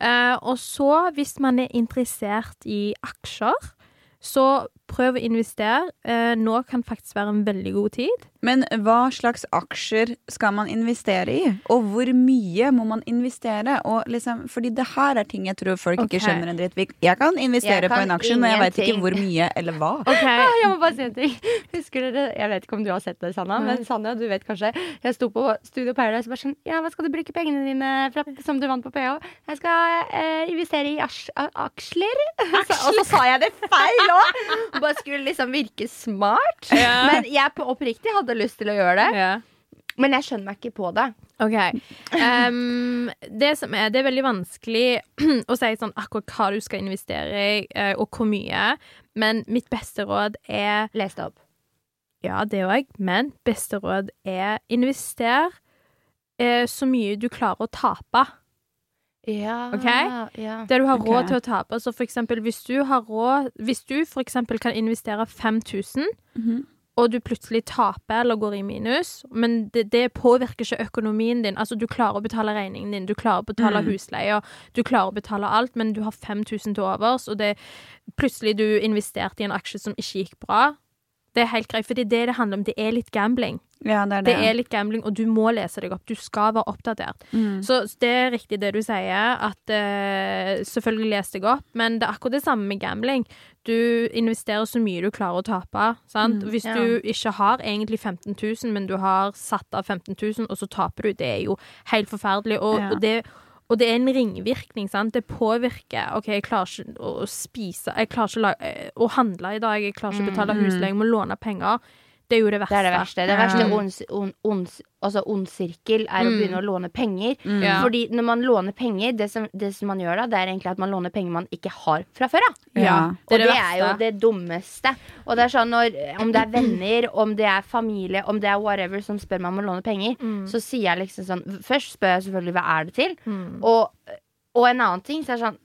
Eh, og så, hvis man er interessert i aksjer, så prøv å investere. Eh, nå kan faktisk være en veldig god tid. Men hva slags aksjer skal man investere i? Og hvor mye må man investere? Og liksom, fordi det her er ting jeg tror folk okay. ikke skjønner en dritt. Jeg kan investere Jeg på en aksje, men jeg veit ikke hvor mye eller hva. (laughs) Jeg må bare si en ting. Husker dere, Jeg vet ikke om du har sett det, Sanna, men Sanja, du vet kanskje. Jeg sto på Studio Paradise og bare sånn Ja, hva skal du bruke pengene dine fra, som du vant på PH? Jeg skal eh, investere i aksjer. (laughs) aksjer. Så, og så sa jeg det feil òg! (laughs) Bare skulle liksom virke smart. Ja. Men jeg på oppriktig hadde lyst til å gjøre det. Ja. Men jeg skjønner meg ikke på det. OK. um, det som er, det er veldig vanskelig (clears throat) å si sånn akkurat hva du skal investere i, eh, og hvor mye. Men mitt beste råd er Les det opp. Ja, det òg, men beste råd er invester eh, så mye du klarer å tape. Ja, okay? ja. Det du har råd råd til å tape. Så for eksempel hvis du har råd Hvis du for eksempel kan investere 5000 Mhm. og du plutselig taper eller går i minus, men det, det påvirker ikke økonomien din. Altså, du klarer å betale regningen din, du klarer å betale Mm. husleia, du klarer å betale alt, men du har 5000 til overs, og det plutselig du investerte i en aksje som ikke gikk bra. Det er helt greit, fordi det det det handler om. Det er litt gambling. Ja, det er det. Det er litt gambling, og du må lese deg opp. Du skal være oppdatert. Mm. Så det er riktig det du sier, at uh, selvfølgelig les deg opp, men det er akkurat det samme med gambling. Du investerer så mye du klarer å tape. Sant? Mm, Hvis ja. du ikke har egentlig 15 000, men du har satt av 15 000, og så taper du, det er jo helt forferdelig. Og, Ja. og det og det er en ringvirkning, sant. Det påvirker. OK, jeg klarer ikke å spise Jeg klarer ikke å, lage, eh, å handle i dag. Jeg klarer ikke å betale husleie. Jeg må låne penger. Det er jo det verste. Det er det verste. Det Ja. verste ond, ond, ond, altså ond sirkel er å Mm. begynne å låne penger. Ja. Fordi når man låner penger, det som, det som man gjør da, det er egentlig at man låner penger man ikke har fra før av. Ja. Det er og det det er jo det dummeste. Og det er sånn når, om det er venner, om det er familie, om det er whatever som spør meg om å låne penger, Mm. så sier jeg liksom sånn Først spør jeg selvfølgelig hva er det til, Mm. og, og en annen ting så er det sånn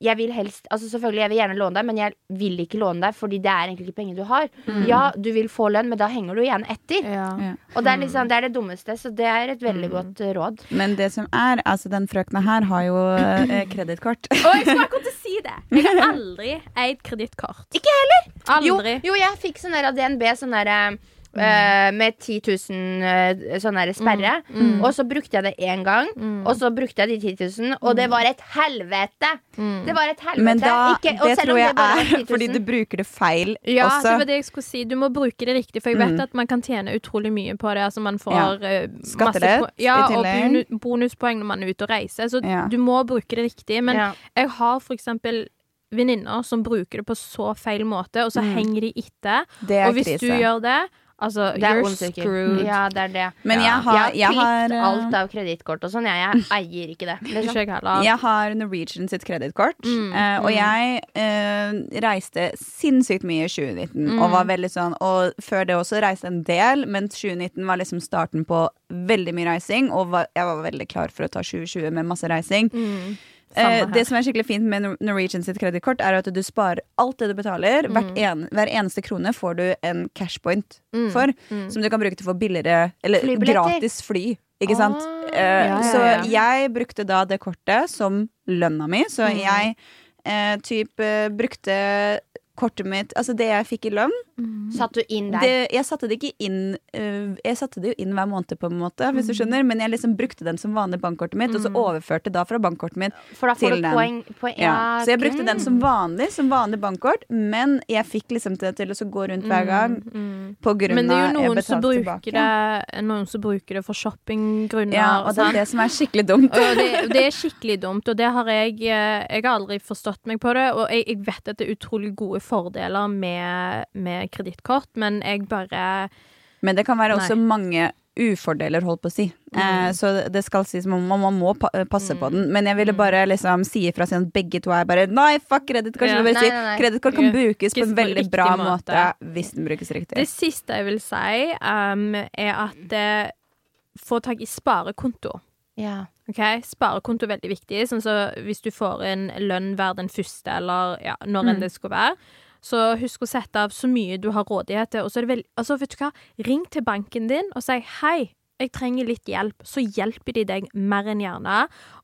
jeg vil helst, altså selvfølgelig jeg vil gjerne låne deg, men jeg vil ikke låne deg fordi det er egentlig ikke penger du har. Ja, du vil få lønn, men da henger du igjen etter. Ja. Ja. Og det er, liksom, det er det dummeste, så det er et veldig godt eh, råd. Men det som er, altså den frøkna her har jo eh, (clears throat) kredittkort. Og jeg skulle akkurat til å si det. (laughs) Jeg har aldri eid kredittkort. Ikke heller! Jo, Aldri. jo, jeg fikk sånn der av DNB sånn der, eh, med 10 000 eh, sånn der sperre. Mm. Og så brukte jeg det én gang, og så brukte jeg de 10 000, og det var et helvete! Det var et helvete. Men da, Ikke- og det selv tror jeg det er 10 (laughs) fordi du bruker det feil Ja, også. det var det jeg skulle si. Du må bruke det riktig, for jeg vet Mm. at man kan tjene utrolig mye på det. Altså man får Ja. eh, Skattelett ja, i tillegg. Og bonuspoeng når man er ute og reiser. Så Ja. du må bruke det riktig. Men Ja. jeg har for eksempel venninner som bruker det på så feil måte, og så Mm. henger de etter. Er Og hvis krise. du gjør det, altså You're screwed. Ja, det er det. Men jeg har, jeg har jeg har, eh, alt av kredittkort og sånn. Jeg, jeg (laughs) eier ikke det. Liksom. jeg har Norwegian sitt kredittkort, Mm, uh, og mm. jeg uh, reiste sinnssykt mye i 2019. Mm. Og var veldig sånn Og før det også reiste en del, men 2019 var liksom starten på veldig mye reising, og var, jeg var veldig klar for å ta 2020 med masse reising. Mm. Eh, det som er skikkelig fint med Norwegian sitt kredittkort, er at du sparer alt det du betaler. Hvert en, hver eneste krone får du en cashpoint Mm. for, Mm. som du kan bruke til å få billigere Eller gratis fly. Ikke sant? Ah, Eh, ja, ja, Så jeg brukte da det kortet som lønna mi, så Mm. jeg eh, typ eh, brukte kortet mitt Altså det jeg fikk i lønn, Satt du inn der? det, jeg satte det ikke inn eh, Jeg satte det jo inn hver måned, på en måte, hvis du skjønner, men jeg liksom brukte den som vanlig bankkortet mitt, og så overførte da fra bankkortet mitt For da får til du den. poeng, poeng ja. Så jeg brukte den som mm. vanlig, som vanlig bankkort, men jeg fikk liksom det til å gå rundt hver gang Mm. på grunn Men det er av jo noen som, bruker tilbake. det, noen som bruker det for shoppinggrunner. Ja, og det er det som er skikkelig dumt. Og det, det er skikkelig dumt, og det har jeg eh, Jeg har aldri forstått meg på det. Og jeg, jeg vet at det er utrolig gode fordeler med, med kredittkort, men jeg bare Men det kan være Nei. også mange ufordeler, holdt på å si. Eh, så det skal sies man, man må pa passe på den. Men jeg ville bare liksom si ifra siden at begge to er bare Nei, fuck kredittkort! Ja. si. Kredittkort kan brukes på en veldig bra måte. måte hvis den brukes riktig. Det siste jeg vil si, um, er at eh, få tak i sparekonto. Ja. Ok, Sparekonto er veldig viktig. Sånn så Hvis du får en lønn hver den første, eller ja, når enn Mm. det skulle være, så husk å sette av så mye du har rådighet til. Og så er det vel, altså vet du hva, ring til banken din og si hei. Jeg trenger litt hjelp, så hjelper de deg mer enn gjerne.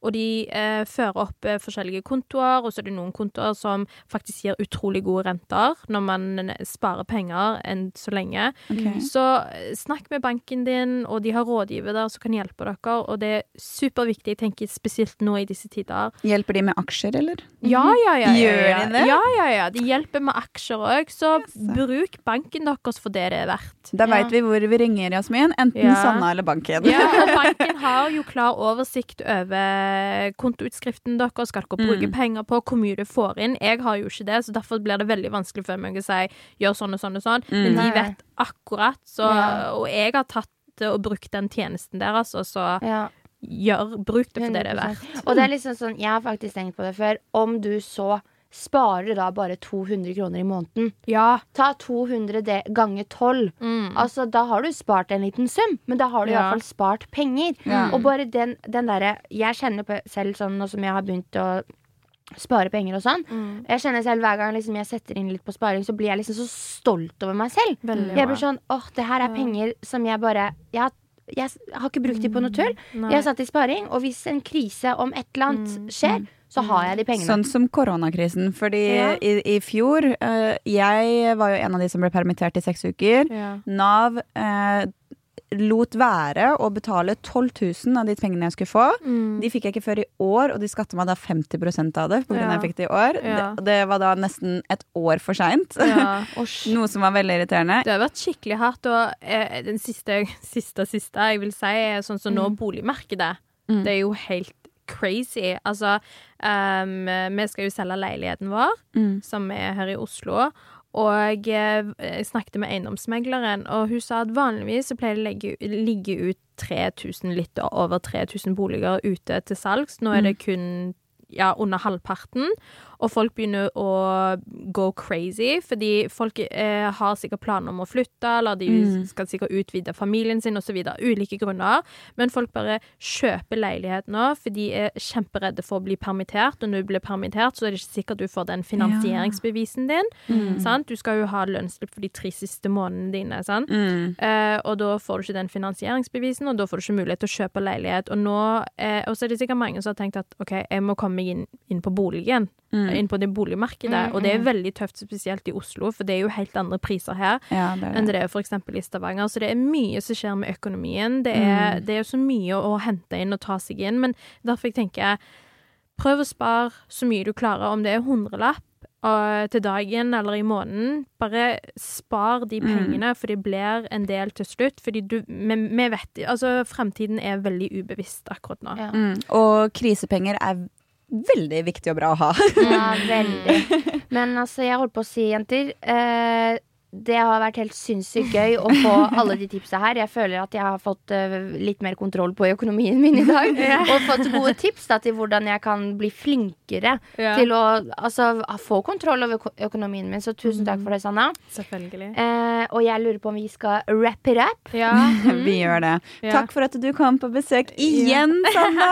Og de eh, fører opp eh, forskjellige kontoer, og så er det noen kontoer som faktisk gir utrolig gode renter når man sparer penger enn så lenge. Okay. Så eh, snakk med banken din, og de har rådgiver der som kan hjelpe dere. Og det er superviktig, jeg tenker spesielt nå i disse tider. Hjelper de med aksjer, eller? Ja, ja, ja. ja, Gjør de det? Ja, ja, ja. De hjelper med aksjer òg, så bruk banken deres for det det er verdt. Da Ja. veit vi hvor vi ringer, Jasmin. Enten Ja. Sanna eller banken. Ja, og (laughs) banken har jo klar oversikt over kontoutskriften deres, skal dere bruke Mm. penger på, hvor mye du får inn. Jeg har jo ikke det, så derfor blir det veldig vanskelig for meg å si gjør sånn og sånn og sånn. Men Mm. de vet akkurat, så, Ja. og jeg har tatt og brukt den tjenesten deres, og så ja. gjør, bruk det for det det er verdt. Og det er liksom sånn, jeg har faktisk tenkt på det før. Om du så sparer da bare 200 kroner i måneden. Ja. Ta 200 de- ganger 12. Mm. Altså, da har du spart en liten sum, men da har du i Ja. hvert fall spart penger. Ja. Og bare den, den derre Jeg kjenner på selv sånn nå som jeg har begynt å spare penger og sånn. Mm. Jeg kjenner selv hver gang liksom, jeg setter inn litt på sparing, så blir jeg liksom så stolt over meg selv. Veldig Jeg blir sånn åh, det her er penger som jeg bare jeg, har- jeg har ikke brukt de på noe tull. Nei. Jeg har satt i sparing, og hvis en krise om et eller annet Mm, skjer, så har jeg de pengene. Sånn som koronakrisen. Fordi Ja. i, i fjor uh, Jeg var jo en av de som ble permittert i seks uker. Ja. Nav uh, lot være å betale 12 000 av de pengene jeg skulle få. Mm. De fikk jeg ikke før i år, og de skatter meg da 50% av det. På grunn av Ja. jeg fikk det i år Ja. det, det var da nesten et år for seint. Ja. (laughs) Noe som var veldig irriterende. Det har vært skikkelig hardt, og eh, den siste, siste, siste jeg vil si, er sånn som nå boligmarkedet. Mm. Det er jo helt crazy. Altså, um, vi skal jo selge leiligheten vår, Mm. som er her i Oslo. Og eh, jeg snakket med eiendomsmegleren, og hun sa at vanligvis så pleier det å ligge ut 3000, litt over 3000 boliger ute til salgs. Nå er det kun ja, under halvparten. Og folk begynner å go crazy, fordi folk eh, har sikkert planer om å flytte, eller de Mm. skal sikkert utvide familien sin, osv. Ulike grunner. Men folk bare kjøper leilighet nå, for de er kjemperedde for å bli permittert. Og når du blir permittert, så er det ikke sikkert du får den finansieringsbevisen din. Mm. Sant? Du skal jo ha lønnsslipp for de tre siste månedene dine. Sant? Mm. Eh, og da får du ikke den finansieringsbevisen, og da får du ikke mulighet til å kjøpe leilighet. Og nå, eh, og så er det sikkert mange som har tenkt at OK, jeg må komme meg inn, inn på boligen. Mm. Inn på det boligmarkedet. Mm, Og det er mm. veldig tøft, spesielt i Oslo, for det er jo helt andre priser her Ja, det det. enn det. er for eksempel i Stavanger. Så det er mye som skjer med økonomien. Det er, Mm. det er så mye å, hente inn og ta seg inn. Men derfor jeg tenker prøv å spare så mye du klarer, om det er hundrelapp til dagen eller i måneden. Bare spar de Mm. pengene, for de blir en del til slutt. Fordi du vi vet Altså, fremtiden er veldig ubevisst akkurat nå. Ja. Mm. Og krisepenger er veldig viktig og bra å ha. Ja, veldig. Men altså, jeg holdt på å si, jenter eh, Det har vært helt sinnssykt gøy å få (laughs) alle de tipsa her. Jeg føler at jeg har fått uh, litt mer kontroll på økonomien min i dag. (laughs) Og fått gode tips da, til hvordan jeg kan bli flinkere Ja, til å altså, få kontroll over økonomien min. Så tusen takk for det, Sanna. selvfølgelig. Uh, og jeg lurer på om vi skal wrap it up. Ja. (laughs) Vi gjør det. Ja. Takk for at du kom på besøk igjen, Sanna!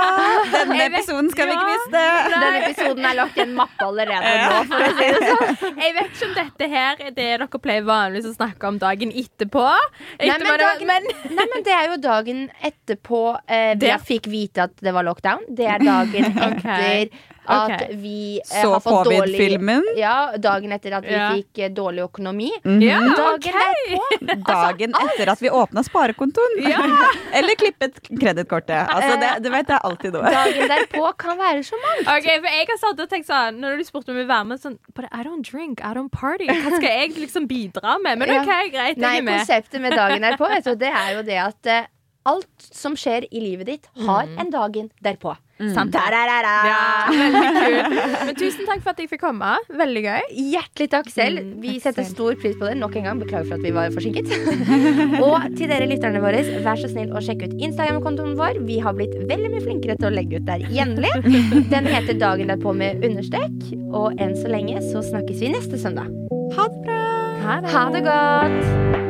Denne episoden skal vi ikke miste. Denne episoden er lagt i en mappe allerede nå, for å si det sånn. Jeg vet ikke om dette her er det dere pleier vanligvis å snakke om dagen etterpå. Nei, men dagen, men nei, men det er jo dagen etterpå eh, vi fikk vite at det var lockdown. Det er dagen (laughs) etter at vi eh, Så har fått dårlig covid-filmen. Ja, dagen etter at vi Ja. fikk eh, dårlig økonomi. Mhm. Ja, Dagen OK! (laughs) Dagen etter at vi åpna sparekontoen. (laughs) Eller klippet kredittkortet. Altså, det, du vet, det er alltid noe. Dagen derpå kan være så mangt. Ok, for jeg har satt og tenkt sånn Når du spurte om jeg vil være med, sånn But I don't drink, I don't party. Hva skal jeg liksom bidra med? Men Ja. OK, greit, Nei, med. konseptet med dagen derpå vet du, det er jo det at eh, alt som skjer i livet ditt, har en dagen derpå. Da-da-da-da. Ja, veldig kult. (laughs) Men tusen takk for at jeg fikk komme. Veldig gøy. Hjertelig takk selv. Mm, Vi setter stor pris på det. Nok en gang, Beklager for at vi var forsinket. (laughs) og til dere lytterne våre, vær så snill å sjekke ut Instagram-kontoen vår. Vi har blitt veldig mye flinkere til å legge ut der jevnlig. Den heter Dagen derpå med understrek. Og enn så lenge så snakkes vi neste søndag. Ha det bra! Ha det. Ha det godt.